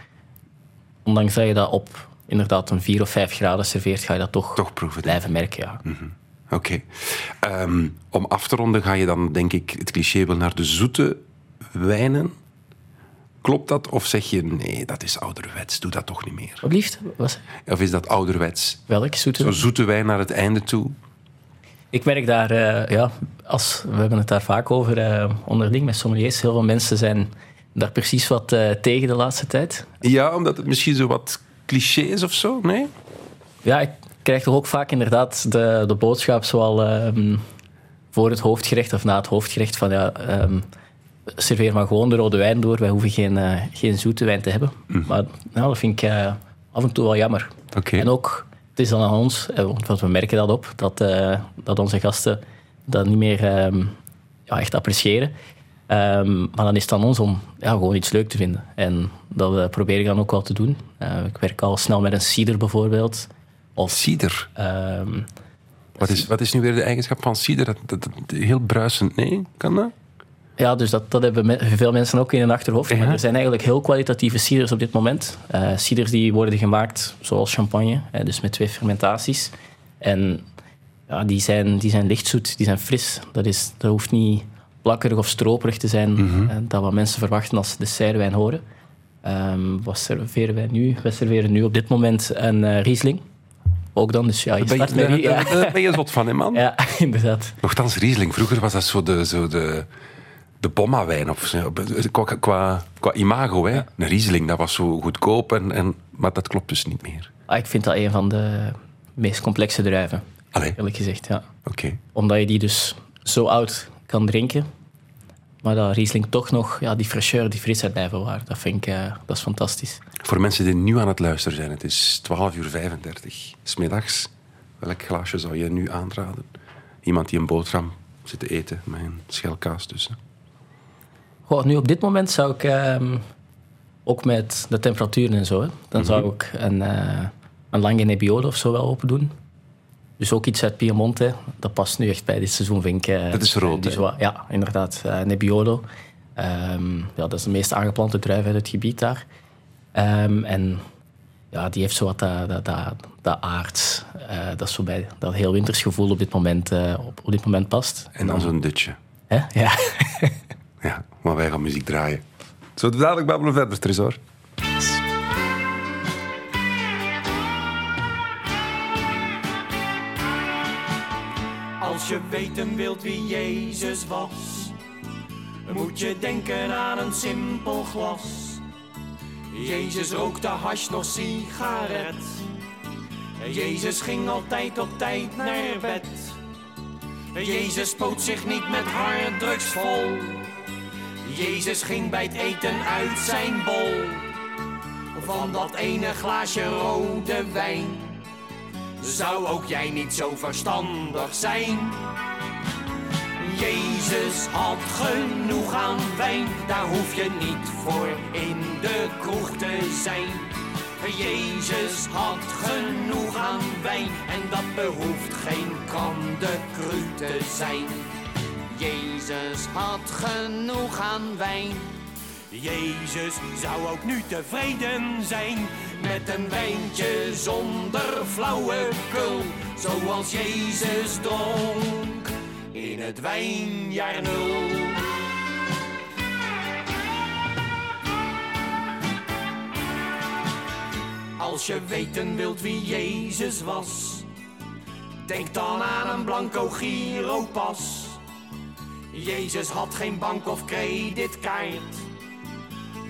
Ondanks dat je dat op inderdaad een 4 of 5 graden serveert, ga je dat toch, Toch proeven. blijven merken. Ja. Oké. Ehm, om af te ronden ga je dan, denk ik, het cliché wel naar de zoete wijnen. Klopt dat? Of zeg je, nee, dat is ouderwets, doe dat toch niet meer? Wat liefst? Was, Of is dat ouderwets? welk zoete? Zo zoete wijn naar het einde toe? Ik merk daar, eh, ja, als, we hebben het daar vaak over eh, onderling met sommeliers. Heel veel mensen zijn daar precies wat eh, tegen de laatste tijd. Ja, omdat het misschien zo wat cliché is of zo? Nee? Ja, ik krijg toch ook vaak inderdaad de, de boodschap zoal ehm, voor het hoofdgerecht of na het hoofdgerecht van ja, ehm, serveer maar gewoon de rode wijn door. Wij hoeven geen, eh, geen zoete wijn te hebben. Maar nou, dat vind ik eh, af en toe wel jammer. En ook, het is dan aan ons, eh, want we merken dat op, dat, dat onze gasten dat niet meer ehm, ja, echt appreciëren. Maar dan is het aan ons om ja, gewoon iets leuk te vinden. En dat eh, probeer ik dan ook wel te doen. Eh, ik werk al snel met een cider bijvoorbeeld. Of Cider. ehm, Wat is, wat is nu weer de eigenschap van cider? Dat, dat, dat- heel bruisend, nee? Kan dat? Ja, dus dat, dat hebben me- veel mensen ook in hun achterhoofd. Maar er zijn eigenlijk heel kwalitatieve ciders op dit moment. Eh ciders die worden gemaakt zoals champagne, hè, dus met twee fermentaties. En ja, die, zijn, die zijn lichtzoet, die zijn fris. Dat, is, dat hoeft niet plakkerig of stroperig te zijn, Mhm. eh, dat wat mensen verwachten als ze dessertwijn horen. Ehm, wat serveren wij nu? Wij serveren nu op dit moment een eh, Riesling. Ook dan, dus ja, je Daar ben, met... je, Rie- ja. daar- daar ben je zot van, hè, man? ja, inderdaad. Nochtans, Riesling. Vroeger was dat zo de, zo de, de bomma-wijn. Of zo. Qua, qua, qua imago, hè. Een Riesling, dat was zo goedkoop. En, en, maar dat klopt dus niet meer. Ah, ik vind dat een van de meest complexe druiven, Allee, eerlijk gezegd. Ja. oké. Omdat je die dus zo oud kan drinken, maar dat Riesling toch nog ja, die fraîcheur, die frisheid blijven waar. Dat vind ik eh, dat is fantastisch. Voor mensen die nu aan het luisteren zijn, het is 12 uur 35 smiddags. Welk glaasje zou je nu aanraden? Iemand die een boterham zit te eten met een schel kaas tussen. Goh, nu op dit moment zou ik, ehm, ook met de temperaturen en zo, hè, dan zou ik een, eh een lange Nebbiolo of zo wel open doen. Dus ook iets uit Piemonte. Dat past nu echt bij dit seizoen, vind ik. eh, Dat is rood, ja, inderdaad. eh Nebbiolo. Ehm, ja, dat is de meest aangeplante druif uit het gebied daar. Ehm, en ja, die heeft zo wat dat, dat, dat, dat aard. eh, dat, is zo bij, dat heel winters gevoel op dit moment, eh, op, op dit moment past. En dan zo'n dutje. Hè? Ja. Ja, maar wij gaan muziek draaien. Zo dadelijk babbelen verder, Tresor. Als je weten wilt wie Jezus was, moet je denken aan een simpel glas. Jezus rookte hash nog sigaret. Jezus ging altijd op tijd naar bed. Jezus spoot zich niet met harddrugs vol. Jezus ging bij het eten uit zijn bol. Van dat ene glaasje rode wijn. Zou ook jij niet zo verstandig zijn? Jezus had genoeg aan wijn, daar hoef je niet voor in de kroeg te zijn. Jezus had genoeg aan wijn en dat behoeft geen kandekru te zijn. Jezus had genoeg aan wijn. Jezus zou ook nu tevreden zijn met een wijntje zonder flauwekul, zoals Jezus dronk in het wijnjaar nul. Als je weten wilt wie Jezus was, denk dan aan een blanco giropas. Jezus had geen bank of creditkaart,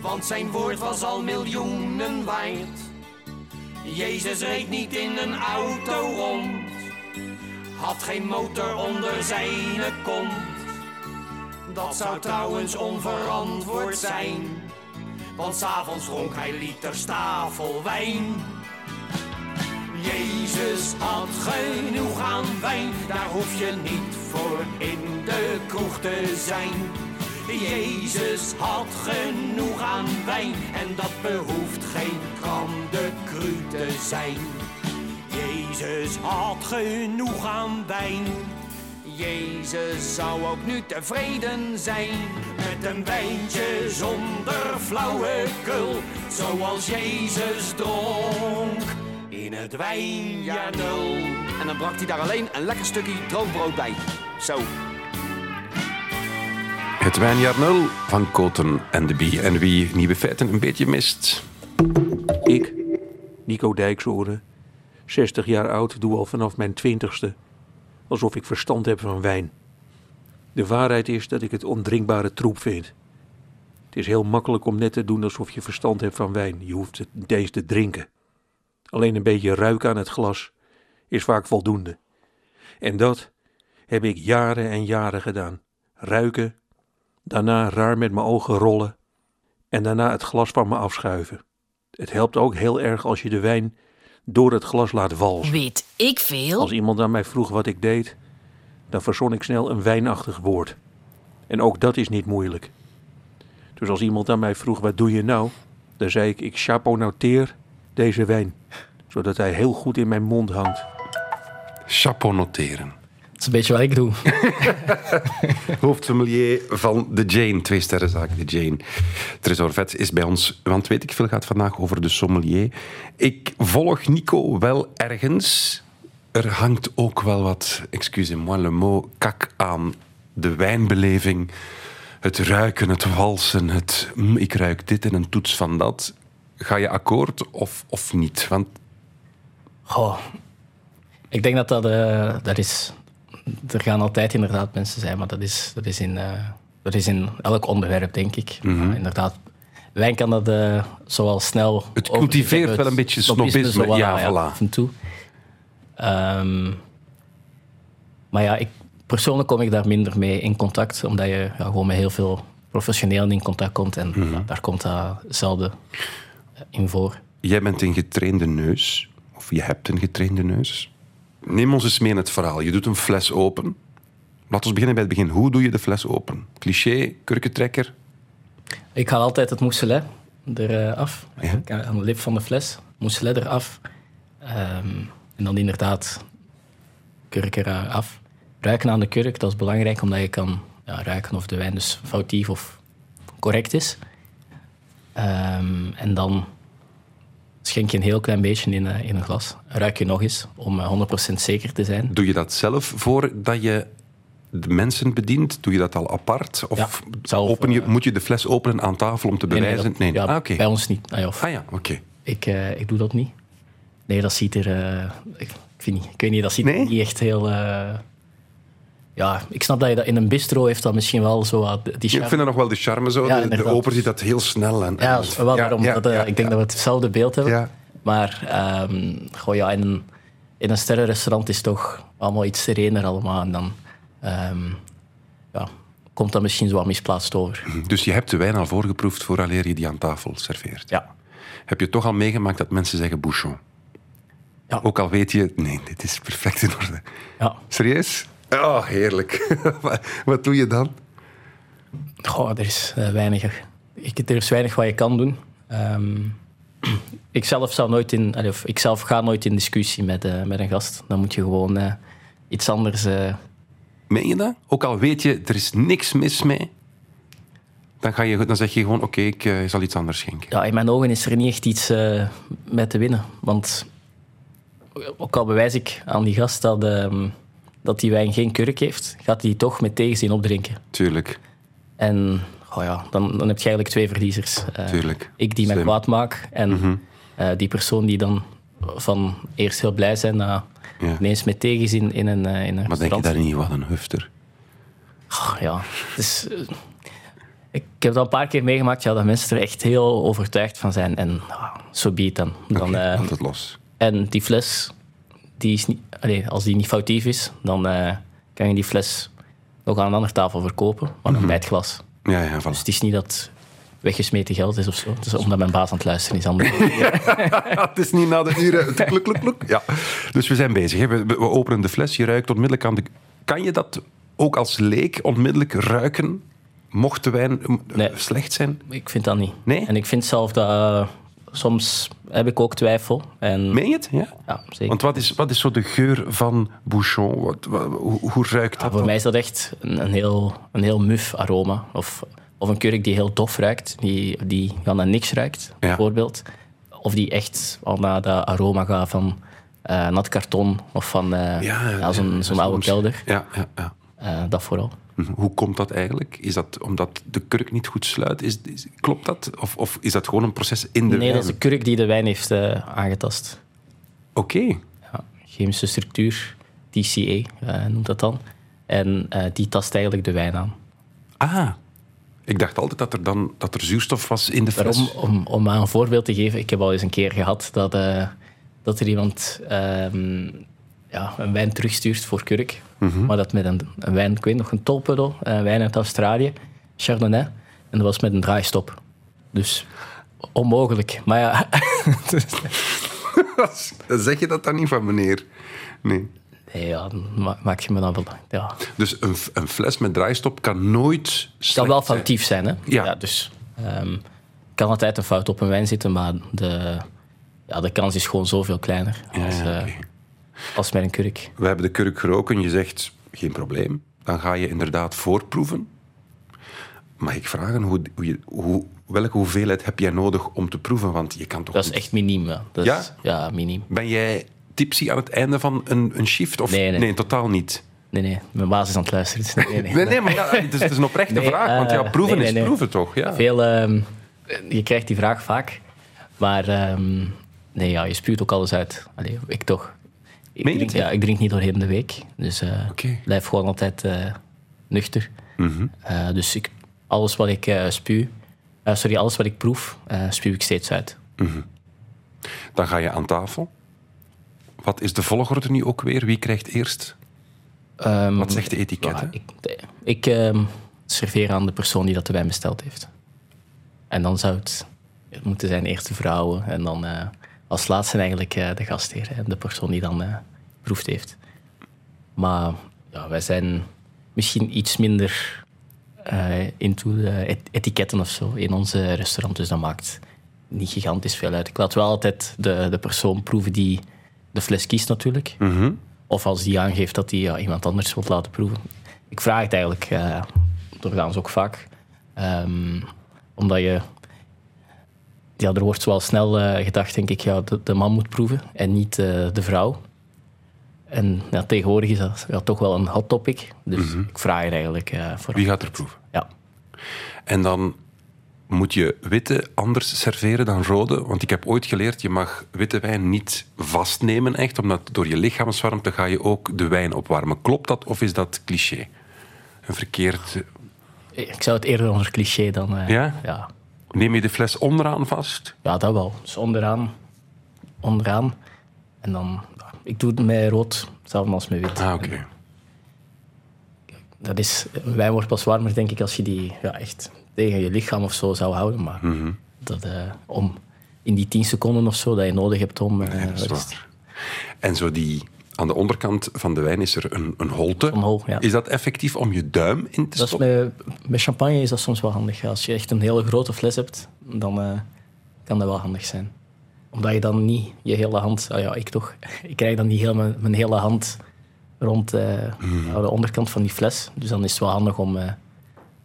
want zijn woord was al miljoenen waard. Jezus reed niet in een auto rond, had geen motor onder zijn kont. Dat zou trouwens onverantwoord zijn, want s'avonds dronk hij liters tafelwijn. Jezus had genoeg aan wijn, daar hoef je niet voor in de kroeg te zijn. Jezus had genoeg aan wijn en dat behoeft geen kandekru te zijn. Jezus had genoeg aan wijn. Jezus zou ook nu tevreden zijn met een wijntje zonder flauwekul, zoals Jezus dronk in het wijnjaar nul. En dan brak hij daar alleen een lekker stukje droogbrood bij. Zo. Het wijnjaar nul van Koten en de Bie. En wie nieuwe feiten een beetje mist. Ik, Nico Dijksoren, 60 jaar oud, doe al vanaf mijn twintigste alsof ik verstand heb van wijn. De waarheid is dat ik het ondrinkbare troep vind. Het is heel makkelijk om net te doen alsof je verstand hebt van wijn. Je hoeft het niet eens te drinken. Alleen een beetje ruiken aan het glas is vaak voldoende. En dat heb ik jaren en jaren gedaan. Ruiken, daarna raar met mijn ogen rollen en daarna het glas van me afschuiven. Het helpt ook heel erg als je de wijn door het glas laat walsen. Weet ik veel? Als iemand aan mij vroeg wat ik deed, dan verzon ik snel een wijnachtig woord. En ook dat is niet moeilijk. Dus als iemand aan mij vroeg wat doe je nou, dan zei ik ik chapeaunoteer deze wijn, zodat hij heel goed in mijn mond hangt. Chapeau noteren. Dat is een beetje wat ik doe. Hoofdsommelier van de Jane, twee sterrenzaak de Jane. Tresor Vet is bij ons, want weet ik veel gaat vandaag over de sommelier. Ik volg Nico wel ergens. Er hangt ook wel wat, excusez-moi le mot, kak aan de wijnbeleving. Het ruiken, het walsen, het mm, ik ruik dit en een toets van dat. Ga je akkoord of, of niet? Want Goh, ik denk dat dat, eh, dat is... Er gaan altijd inderdaad mensen zijn, maar dat is, dat is, in, eh, dat is in elk onderwerp, denk ik. Maar inderdaad, wijn kan dat eh zoal snel... Het cultiveert wel een beetje snobisme, ja, voilà. af en toe. Ehm, maar ja, ik, persoonlijk kom ik daar minder mee in contact, omdat je ja, gewoon met heel veel professionelen in contact komt. En Mhm. daar komt dat zelden in voor. Jij bent een getrainde neus, of je hebt een getrainde neus. Neem ons eens mee in het verhaal. Je doet een fles open. Laten we beginnen bij het begin. Hoe doe je de fles open? Cliché, kurkentrekker? Ik haal altijd het mousselet eraf. Ja. Ik haal Aan de lip van de fles. Mousselet eraf. Ehm, en dan inderdaad kurk eraf. Ruiken aan de kurk, dat is belangrijk omdat je kan ja, ruiken of de wijn dus foutief of correct is. Ehm, en dan schenk je een heel klein beetje in, eh, in een glas. Ruik je nog eens om eh, 100% zeker te zijn. Doe je dat zelf voordat je de mensen bedient? Doe je dat al apart? Of Ja, zelf, open je, eh, moet je de fles openen aan tafel om te Nee, nee, bewijzen? dat- ja, Ah. Bij ons niet. Ah, Ah ja, oké. Ik, eh, ik doe dat niet. Nee, dat ziet er... eh, ik, ik, vind niet, ik weet niet, dat ziet er Nee? niet echt heel... ja, ik snap dat je dat in een bistro heeft dat misschien wel zo wat die Ik charme. vind dat nog wel de charme zo. Ja, de, de oper ziet dat heel snel. En, Ja, wel daarom. dat, eh, ik denk dat we hetzelfde beeld hebben. Maar ehm, goh, ja, in, een, in een sterrenrestaurant is het toch allemaal iets serener allemaal. En dan ehm, ja, komt dat misschien zo wat misplaatst over. Dus je hebt de wijn al voorgeproefd vooraleer je die aan tafel serveert. Ja. Heb je toch al meegemaakt dat mensen zeggen bouchon? Ja. Ook al weet je, nee, dit is perfect in orde. Ja. Serieus? Oh, heerlijk. Wat- doe je dan? Goh, er is eh, weinig. Ik, er is weinig wat je kan doen. Ehm, ik zelf zou nooit in, allee, of ik zelf ga nooit in discussie met, eh, met een gast. Dan moet je gewoon eh, iets anders. Meen je dat? Ook al weet je, er is niks mis mee, dan, ga je, dan zeg je gewoon, oké, ik zal iets anders schenken. ja, in mijn ogen is er niet echt iets mee te winnen. Want ook al bewijs ik aan die gast dat, ehm, dat die wijn geen kurk heeft, gaat die toch met tegenzin opdrinken. Tuurlijk, En oh ja, dan, dan heb je eigenlijk twee verliezers. Eh, tuurlijk. Ik die mij kwaad maak en Mhm. eh, die persoon die dan van eerst heel blij zijn, na Ja. ineens met tegenzin in een, eh, in een Maar denk je daar niet, wat een hufter? Ah, ja, eh, ik heb dat een paar keer meegemaakt, ja, dat mensen er echt heel overtuigd van zijn. En ah, zo biedt dan. dan eh, het los. en die fles, die is niet, allee, als die niet foutief is, dan eh, kan je die fles nog aan een andere tafel verkopen, maar dan bij het glas. Ja, ja, voilà. Dus het is niet dat weggesmeten geld is of zo. Het is omdat mijn baas aan het luisteren is. Anders. het is niet na de uren. Kluk, kluk, kluk. Ja. Dus we zijn bezig. Hè. We, we openen de fles. Je ruikt onmiddellijk aan de... Kan je dat ook als leek onmiddellijk ruiken? Mocht de wijn eh, Nee. slecht zijn? ik vind dat niet. Nee? En ik vind zelf dat... soms heb ik ook twijfel. En, Meen je het? Ja. Ja, zeker. Want wat is, wat is zo de geur van Bouchon? Wat, wat- hoe, hoe ruikt Ja, dat? voor mij is dat echt een, een, heel, een heel muf aroma. Of, of een kurk die heel dof ruikt, die, die gaan naar niks ruikt, bijvoorbeeld. Of die echt al naar dat aroma gaat van eh, nat karton of van eh, ja, zo'n oude kelder. Ja, ja, ja. Eh, dat vooral. Mhm. Hoe komt dat eigenlijk? Is dat omdat de kurk niet goed sluit? Is, is- klopt dat? Of, of is dat gewoon een proces in de nee, wijn? dat is de kurk die de wijn heeft eh, aangetast. Oké. Ja, chemische structuur, TCA eh, noemt dat dan. En eh, die tast eigenlijk de wijn aan. Ah. Ik dacht altijd dat er, dan, dat er zuurstof was in de fles. Om, om maar een voorbeeld te geven, ik heb al eens een keer gehad dat, dat er iemand ehm, ja, een wijn terugstuurt voor kurk. Mhm. Maar dat met een, een wijn, ik weet nog, een tolpuddel, een wijn uit Australië, Chardonnay. En dat was met een draaistop. Dus onmogelijk. Maar ja, zeg je dat dan niet van meneer? Nee. nee, ja ma- maak je me dan wel... Ja. Dus een, een fles met draaistop kan nooit kan wel foutief zijn, hè? Ja. dus ehm, kan altijd een fout op een wijn zitten, maar de, ja, de kans is gewoon zoveel kleiner als, ja, eh, als met een kurk. We hebben de kurk geroken. Je zegt, geen probleem. Dan ga je inderdaad voorproeven. Mag ik vragen, hoe, hoe je, hoe, welke hoeveelheid heb jij nodig om te proeven? Want je kan toch Dat is echt miniem. Ja, dat Ja? Is, ja miniem. Ben jij tipsy aan het einde van een, een shift? Of? Nee, nee. totaal niet. Nee, nee, mijn baas is aan het luisteren. dus nee, nee. Nee, nee, maar ja, het, is, het is een oprechte vraag. Want ja, eh, proeven nee, nee, is proeven toch? Ja. Veel, ehm, je krijgt die vraag vaak, maar ehm, nee, ja, je spuwt ook alles uit. Allee, ik toch. Ik Meen drink, het? ja, ik drink niet doorheen de week, dus Oké. blijf gewoon altijd eh, nuchter. Mhm. Eh, dus ik, alles wat ik spuw, sorry, alles wat ik proef, spuw ik steeds uit. Dan ga je aan tafel. Wat is de volgorde nu ook weer? Wie krijgt eerst? Ehm, Wat zegt de etiket? ja, ik ik ehm, serveer aan de persoon die dat de wijn besteld heeft. En dan zou het het moeten zijn eerst de vrouwen en dan als laatste eigenlijk de gastheer en de persoon die dan eh proefd heeft. Maar ja, wij zijn misschien iets minder eh into et- etiketten of zo in onze restaurant, dus dat maakt niet gigantisch veel uit. Ik laat wel altijd de, de persoon proeven die de fles kiest natuurlijk. Mhm. Of als die aangeeft dat hij ja, iemand anders wil laten proeven. Ik vraag het eigenlijk eh doorgaans ook vaak. Ehm, omdat je... Ja, er wordt wel snel eh, gedacht, denk ik, ja, de, de man moet proeven en niet de vrouw. En ja, tegenwoordig is dat ja, toch wel een hot topic. Dus ik vraag het eigenlijk eh, voor. Wie gaat er proeven? Ja. En dan moet je witte anders serveren dan rode. Want ik heb ooit geleerd, je mag witte wijn niet vastnemen echt. Omdat door je lichaamswarmte ga je ook de wijn opwarmen. Klopt dat of is dat cliché? Een verkeerd... Ik zou het eerder onder cliché dan... eh, Ja? ja. Neem je de fles onderaan vast? Ja, dat wel. Dus onderaan. Onderaan. En dan... ik doe het met rood, hetzelfde als met wit. Ah, oké. Dat is, wijn wordt pas warmer, denk ik, als je die ja, echt tegen je lichaam of zo zou houden. Maar Mhm. dat, eh, om in die 10 seconden of zo dat je nodig hebt om. waar. En zo die... Aan de onderkant van de wijn is er een, een holte. Ja. Is dat effectief om je duim in te Dat is stoppen? met, met champagne is dat soms wel handig. Als je echt een hele grote fles hebt, dan eh, kan dat wel handig zijn. Omdat je dan niet je hele hand... ah ja, ik toch. Ik krijg dan niet helemaal mijn hele hand rond eh, Mhm. de onderkant van die fles. Dus dan is het wel handig om eh,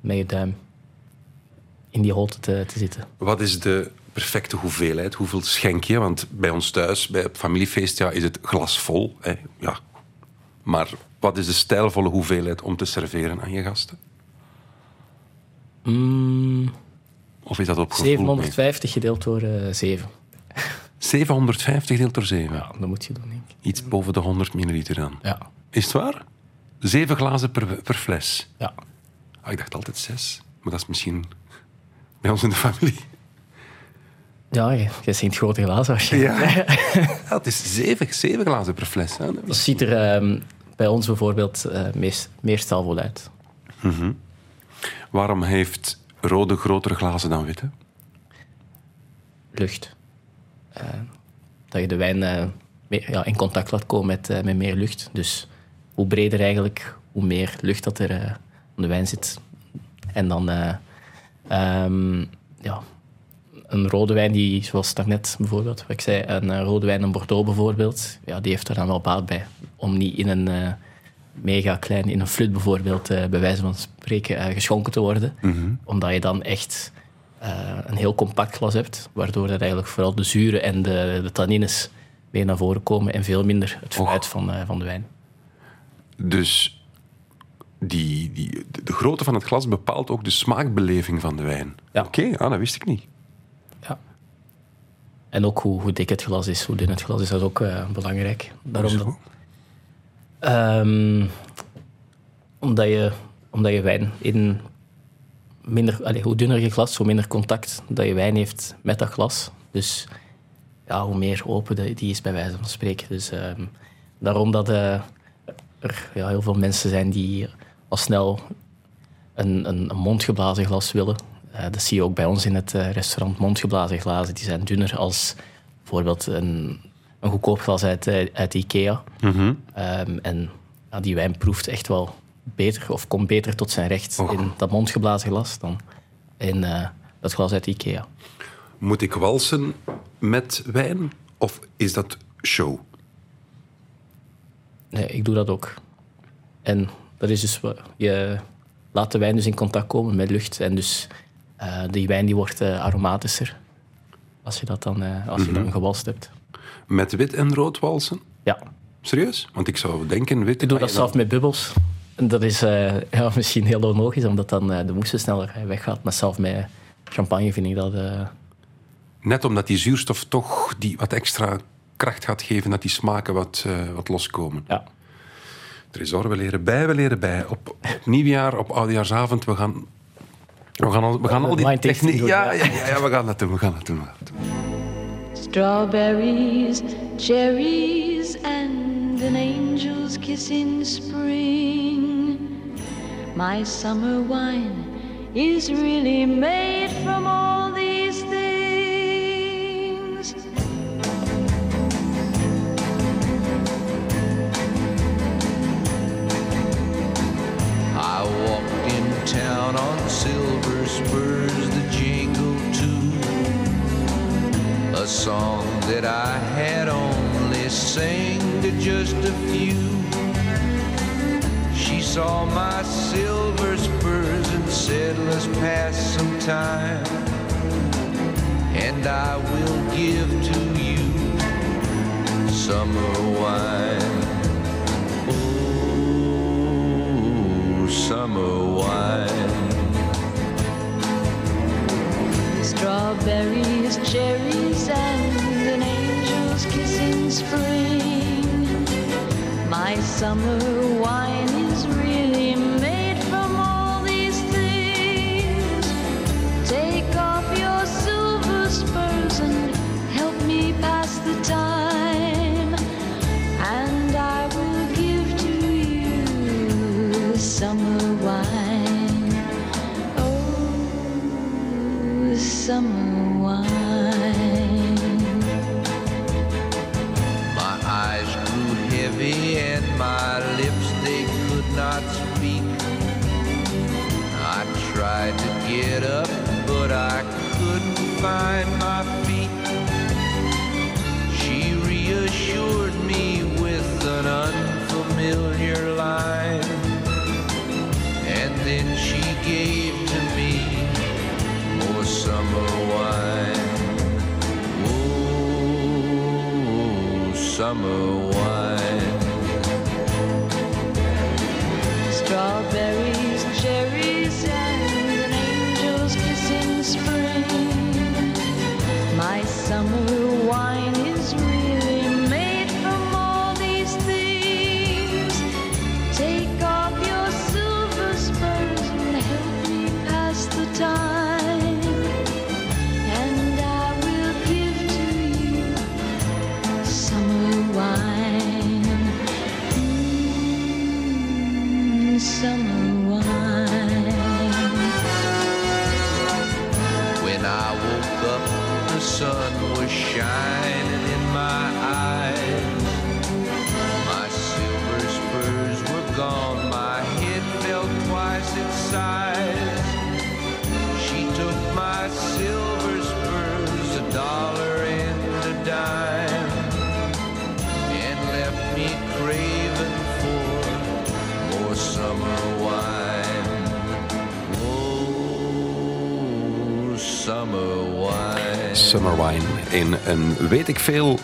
met je duim in die holte te, te zitten. Wat is de perfecte hoeveelheid? Hoeveel schenk je? Want bij ons thuis, bij het familiefeest, ja, is het glas vol. Hè? Ja. Maar wat is de stijlvolle hoeveelheid om te serveren aan je gasten? Mm, Of is dat op gevoel? 750 gedeeld door eh 7. 750 deelt door 7. Ja, dat moet je doen, denk ik. Iets boven de 100 milliliter dan. Ja. Is het waar? Zeven glazen per, per fles. Ja. Ah, ik dacht altijd zes. Maar dat is misschien bij ons in de familie. Ja, je, je ziet grote glazen waarschijnlijk. Ja. ja het is zeven, zeven glazen per fles. Hè? Dat ziet er ehm, bij ons bijvoorbeeld eh, meest, meer stijlvol uit. Waarom heeft rode grotere glazen dan witte? Lucht. Eh, dat je de wijn eh, ja, in contact laat komen met, eh, met meer lucht. Dus hoe breder eigenlijk, hoe meer lucht dat er aan de wijn zit. En dan eh, ehm, ja, een rode wijn, die, zoals daarnet bijvoorbeeld, wat ik zei, een rode wijn, een Bordeaux bijvoorbeeld, ja, die heeft er dan wel baat bij. Om niet in een eh, mega klein, in een flut bijvoorbeeld, eh, bij wijze van spreken, geschonken te worden. Omdat je dan echt eh, een heel compact glas hebt, waardoor dat eigenlijk vooral de zuren en de, de tannines meer naar voren komen en veel minder het fruit van, eh, van de wijn. Dus die, die, de- grootte van het glas bepaalt ook de smaakbeleving van de wijn. Ja. Oké, ah, dat wist ik niet. Ja. En ook hoe, hoe dik het glas is, hoe dun het glas is, dat is ook eh, belangrijk. Daarom dat- Ehm, omdat, je, omdat je wijn in minder... hoe dunner je glas, hoe minder contact dat je wijn heeft met dat glas. Dus ja, hoe meer open de- die is, bij wijze van spreken. Dus ehm, daarom dat eh, er ja, heel veel mensen zijn die al snel een, een, een mondgeblazen glas willen. Eh, dat zie je ook bij ons in het eh, restaurant. Mondgeblazen glazen die zijn dunner als bijvoorbeeld een, een goedkoop glas uit, uit Ikea. Ehm, en ja, die wijn proeft echt wel beter, of komt beter tot zijn recht in dat mondgeblazen glas dan in eh, dat glas uit Ikea. Moet ik walsen met wijn? Of is dat show? Nee, ik doe dat ook. En dat is dus... wa- Je laat de wijn dus in contact komen met lucht. En dus eh, die wijn die wordt eh, aromatischer. Als je dat dan, eh, als je dan gewalst hebt. Met wit en rood walsen? Ja. Serieus? Want ik zou denken wit... Ik doe dat zelf met bubbels. En dat is eh, ja, misschien heel onlogisch, omdat dan eh, de moesten sneller eh, weggaat. Maar zelf met champagne vind ik dat... eh, Net omdat die zuurstof toch die wat extra kracht gaat geven, dat die smaken wat, eh, wat loskomen. ja. Tresor, we leren bij, we leren bij. Op, op nieuwjaar, op oudejaarsavond, we gaan... We gaan al, we gaan al die techniek... doen, Ja, ja. ja, we gaan dat doen, we gaan dat doen. Strawberries, cherries, kiss in spring. My summer wine is really made from all these things. I walked in town on silver spurs, the jingle too, a song that I had only sang to just a few. Saw my silver spurs and said, Let's pass some time. And I will give to you summer wine. Oh, summer wine. Strawberries, cherries, and summer wine is really summer When I woke up, the sun was shining in my eyes. My silver spurs were gone, my head felt twice its size. Summer Wine in een weet ik veel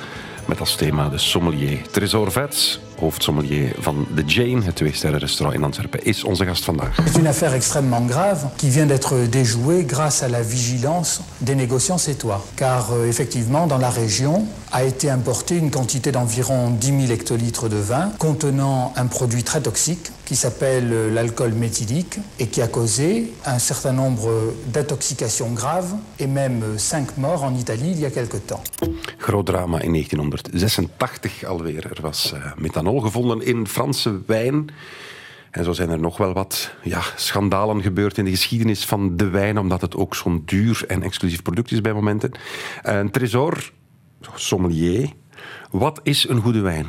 met als thema de sommelier. Tresor Vets, hoofdsommelier van The Jane, het twee-sterren-restaurant in Antwerpen, is onze gast vandaag. C'est une affaire extrêmement grave qui vient d'être déjouée grâce à la vigilance des négociants sétois. Car euh, effectivement, dans la région a été importée une quantité d'environ 10 000 hectolitres de vin contenant un produit très toxique qui s'appelle euh, l'alcool méthylique et qui a causé un certain nombre d'intoxications graves et même 5 morts en Italie il y a quelque temps. Groot drama in 1986 alweer. Er was eh, methanol gevonden in Franse wijn. En zo zijn er nog wel wat ja, schandalen gebeurd in de geschiedenis van de wijn, omdat het ook zo'n duur en exclusief product is bij momenten. Een tresor, sommelier. Wat is een goede wijn?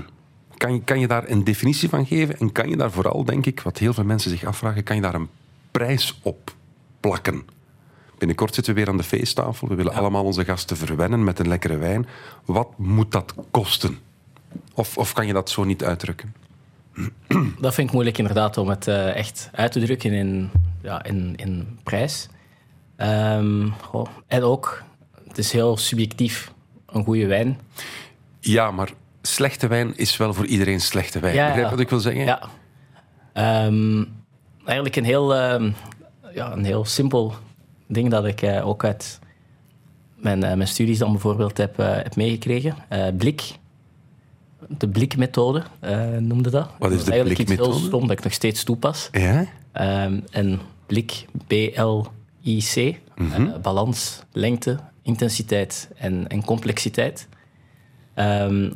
Kan je, kan je daar een definitie van geven? En kan je daar vooral, denk ik, wat heel veel mensen zich afvragen, kan je daar een prijs op plakken? Binnenkort zitten we weer aan de feesttafel. We willen allemaal onze gasten verwennen met een lekkere wijn. Wat moet dat kosten? Of, of kan je dat zo niet uitdrukken? Dat vind ik moeilijk inderdaad om het eh, echt uit te drukken in, ja, in, in prijs. Ehm, en ook, het is heel subjectief, een goede wijn. Ja, maar slechte wijn is wel voor iedereen slechte wijn. Ja, Begrijp ja. wat ik wil zeggen? Ja. Ehm, eigenlijk een heel, ehm, ja, een heel simpel ding dat ik eh, ook uit mijn, eh, mijn studies dan bijvoorbeeld heb, heb meegekregen. Blik. De blikmethode eh, noemde dat. Wat is Dat de eigenlijk iets blikmethode? heel stom dat ik nog steeds toepas. Ja? Ehm, en blik, B-L-I-C, Mhm. eh, balans, lengte, intensiteit en, en complexiteit. Ehm,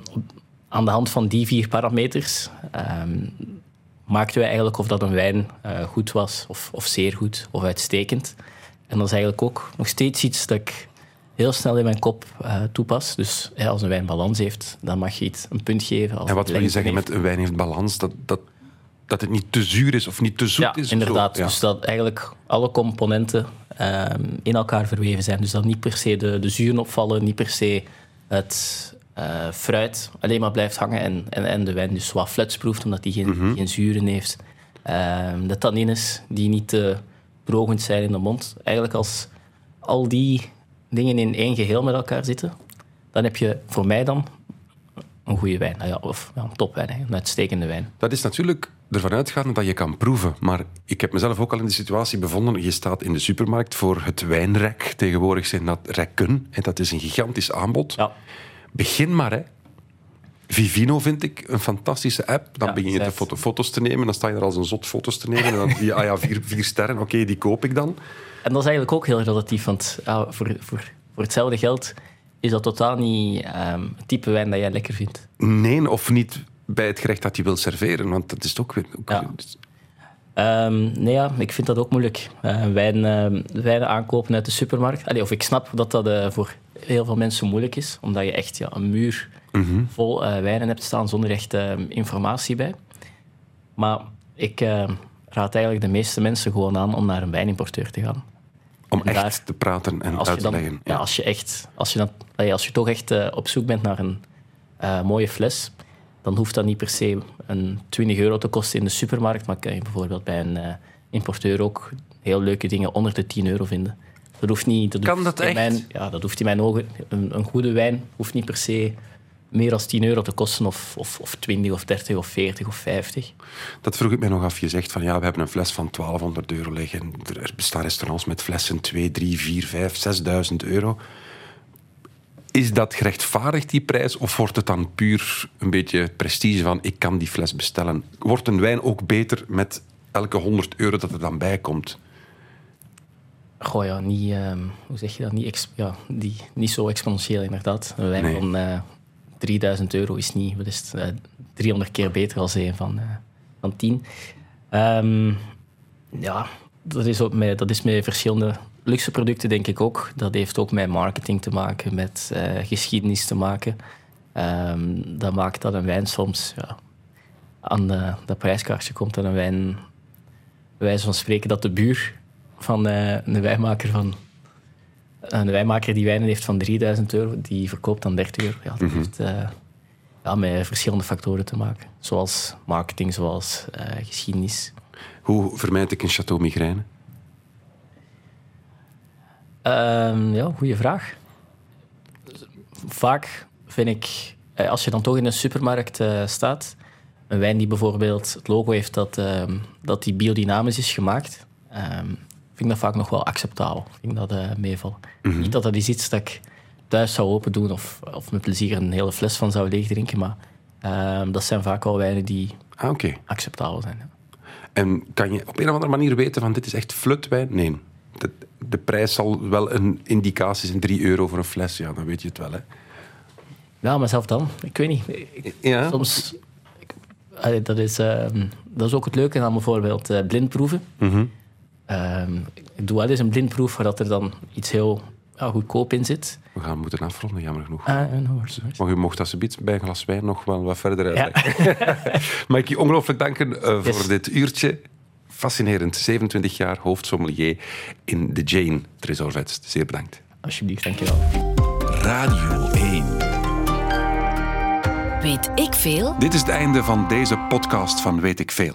aan de hand van die vier parameters ehm, maakten wij eigenlijk of dat een wijn eh, goed was, of, of zeer goed, of uitstekend. En dat is eigenlijk ook nog steeds iets dat ik heel snel in mijn kop eh, toepas. Dus ja, als een wijn balans heeft, dan mag je iets een punt geven. Als En wat wil je zeggen heeft. met een wijn heeft balans? Dat, dat, dat het niet te zuur is of niet te zoet ja, is. inderdaad. Ja. Dus dat eigenlijk alle componenten ehm, in elkaar verweven zijn. Dus dat niet per se de, de zuren opvallen, niet per se het eh, fruit alleen maar blijft hangen en, en, en de wijn dus wat flats proeft, omdat die geen, Mhm. geen zuren heeft. Ehm, de tannines die niet te drogend zijn in de mond. Eigenlijk als al die dingen in één geheel met elkaar zitten, dan heb je voor mij dan een goede wijn. Nou ja, of ja, een topwijn, hè, een uitstekende wijn. Dat is natuurlijk ervan uitgaande dat je kan proeven. Maar ik heb mezelf ook al in die situatie bevonden. Je staat in de supermarkt voor het wijnrek. Tegenwoordig zijn dat rekken. En dat is een gigantisch aanbod. Begin maar, hè. Vivino vind ik een fantastische app. Dan Ja, begin je te foto foto's te nemen. Dan sta je er als een zot foto's te nemen. En dan zie je, ah ja, vier, vier sterren. Oké, die koop ik dan. En dat is eigenlijk ook heel relatief, want ja, voor, voor, voor hetzelfde geld is dat totaal niet ehm, het type wijn dat jij lekker vindt. Nee, of niet bij het gerecht dat je wil serveren. Want dat is ook weer... Ook Ja. Ehm, nee, ja, ik vind dat ook moeilijk. Eh, wijn, ehm, wijnen aankopen uit de supermarkt. Allee, of ik snap dat dat eh, voor heel veel mensen moeilijk is, omdat je echt ja, een muur Mhm. vol eh, wijnen hebt staan zonder echt informatie bij. Maar ik raad eigenlijk de meeste mensen gewoon aan om naar een wijnimporteur te gaan. Om echt daar- te praten en uit te dan, leggen. Ja, als je echt, als je, dan, als je toch echt eh, op zoek bent naar een eh, mooie fles, dan hoeft dat niet per se een 20 euro te kosten in de supermarkt, maar kan je bijvoorbeeld bij een eh, importeur ook heel leuke dingen onder de 10 euro vinden. Dat hoeft niet. Dat Kan hoeft dat in echt? Mijn, ja, dat hoeft in mijn ogen. Een, een goede wijn hoeft niet per se meer dan 10 euro te kosten, of, of, of 20 of 30 of 40 of 50. Dat vroeg ik mij nog af. Je zegt van ja, we hebben een fles van 1200 euro liggen. Er bestaan restaurants met flessen 2, 3, 4, 5, 6000 euro. Is dat gerechtvaardigd, die prijs? Of wordt het dan puur een beetje prestige van ik kan die fles bestellen? Wordt een wijn ook beter met elke 100 euro dat er dan bij komt? Goh ja, niet, ehm, hoe zeg je dat? Niet, ja, die, niet zo exponentieel inderdaad. Een wijn Nee. van eh 3000 euro is niet, wat is het, eh, 300 keer beter dan een van, eh, van 10. Ehm, ja, dat is, ook met, dat is met verschillende luxe producten denk ik ook. Dat heeft ook met marketing te maken, met eh, geschiedenis te maken. Ehm, dat maakt dat een wijn soms ja, aan de, dat prijskaartje komt. Dat een wijn, wijze van spreken, dat de buur van eh, een wijnmaker van een wijnmaker die wijnen heeft van 3000 euro, die verkoopt dan 30 euro. Ja, dat Mhm. heeft eh, ja, met verschillende factoren te maken. Zoals marketing, zoals eh, geschiedenis. Hoe vermijd ik een Chateau Migraine? Ehm, ja, goede vraag. Vaak vind ik, eh, als je dan toch in een supermarkt staat, een wijn die bijvoorbeeld het logo heeft dat, ehm, dat die biodynamisch is gemaakt, ehm, vind ik dat vaak nog wel acceptabel. Vind ik dat meevallen. Mhm. Niet dat dat is iets dat ik thuis zou open doen of, of met plezier een hele fles van zou leegdrinken, maar ehm, dat zijn vaak wel wijnen die Ah, acceptabel zijn. ja. En kan je op een of andere manier weten van dit is echt flutwijn? Nee. De, de prijs zal wel een indicatie zijn, 3 euro voor een fles. Ja, dan weet je het wel. Hè. Ja, maar zelf dan. Ik weet niet. Ik- Ja. Soms... ik- dat, is, ehm, dat is ook het leuke aan bijvoorbeeld eh, blindproeven. Mhm. Ehm, ik doe wel eens een blindproef waar dat er dan iets heel ja, goedkoop in zit. We gaan moeten afronden, jammer genoeg. Ah, no worries, no worries. Maar u mocht alsjeblieft bij een glas wijn nog wel wat verder uitleggen. Mag ik je ongelooflijk danken eh, voor Yes. dit uurtje. Fascinerend. 27 jaar hoofdsommelier in de Jane Tresorvet. Zeer bedankt. Alsjeblieft, dankjewel. Radio 1. Weet ik veel? Dit is het einde van deze podcast van Weet ik Veel.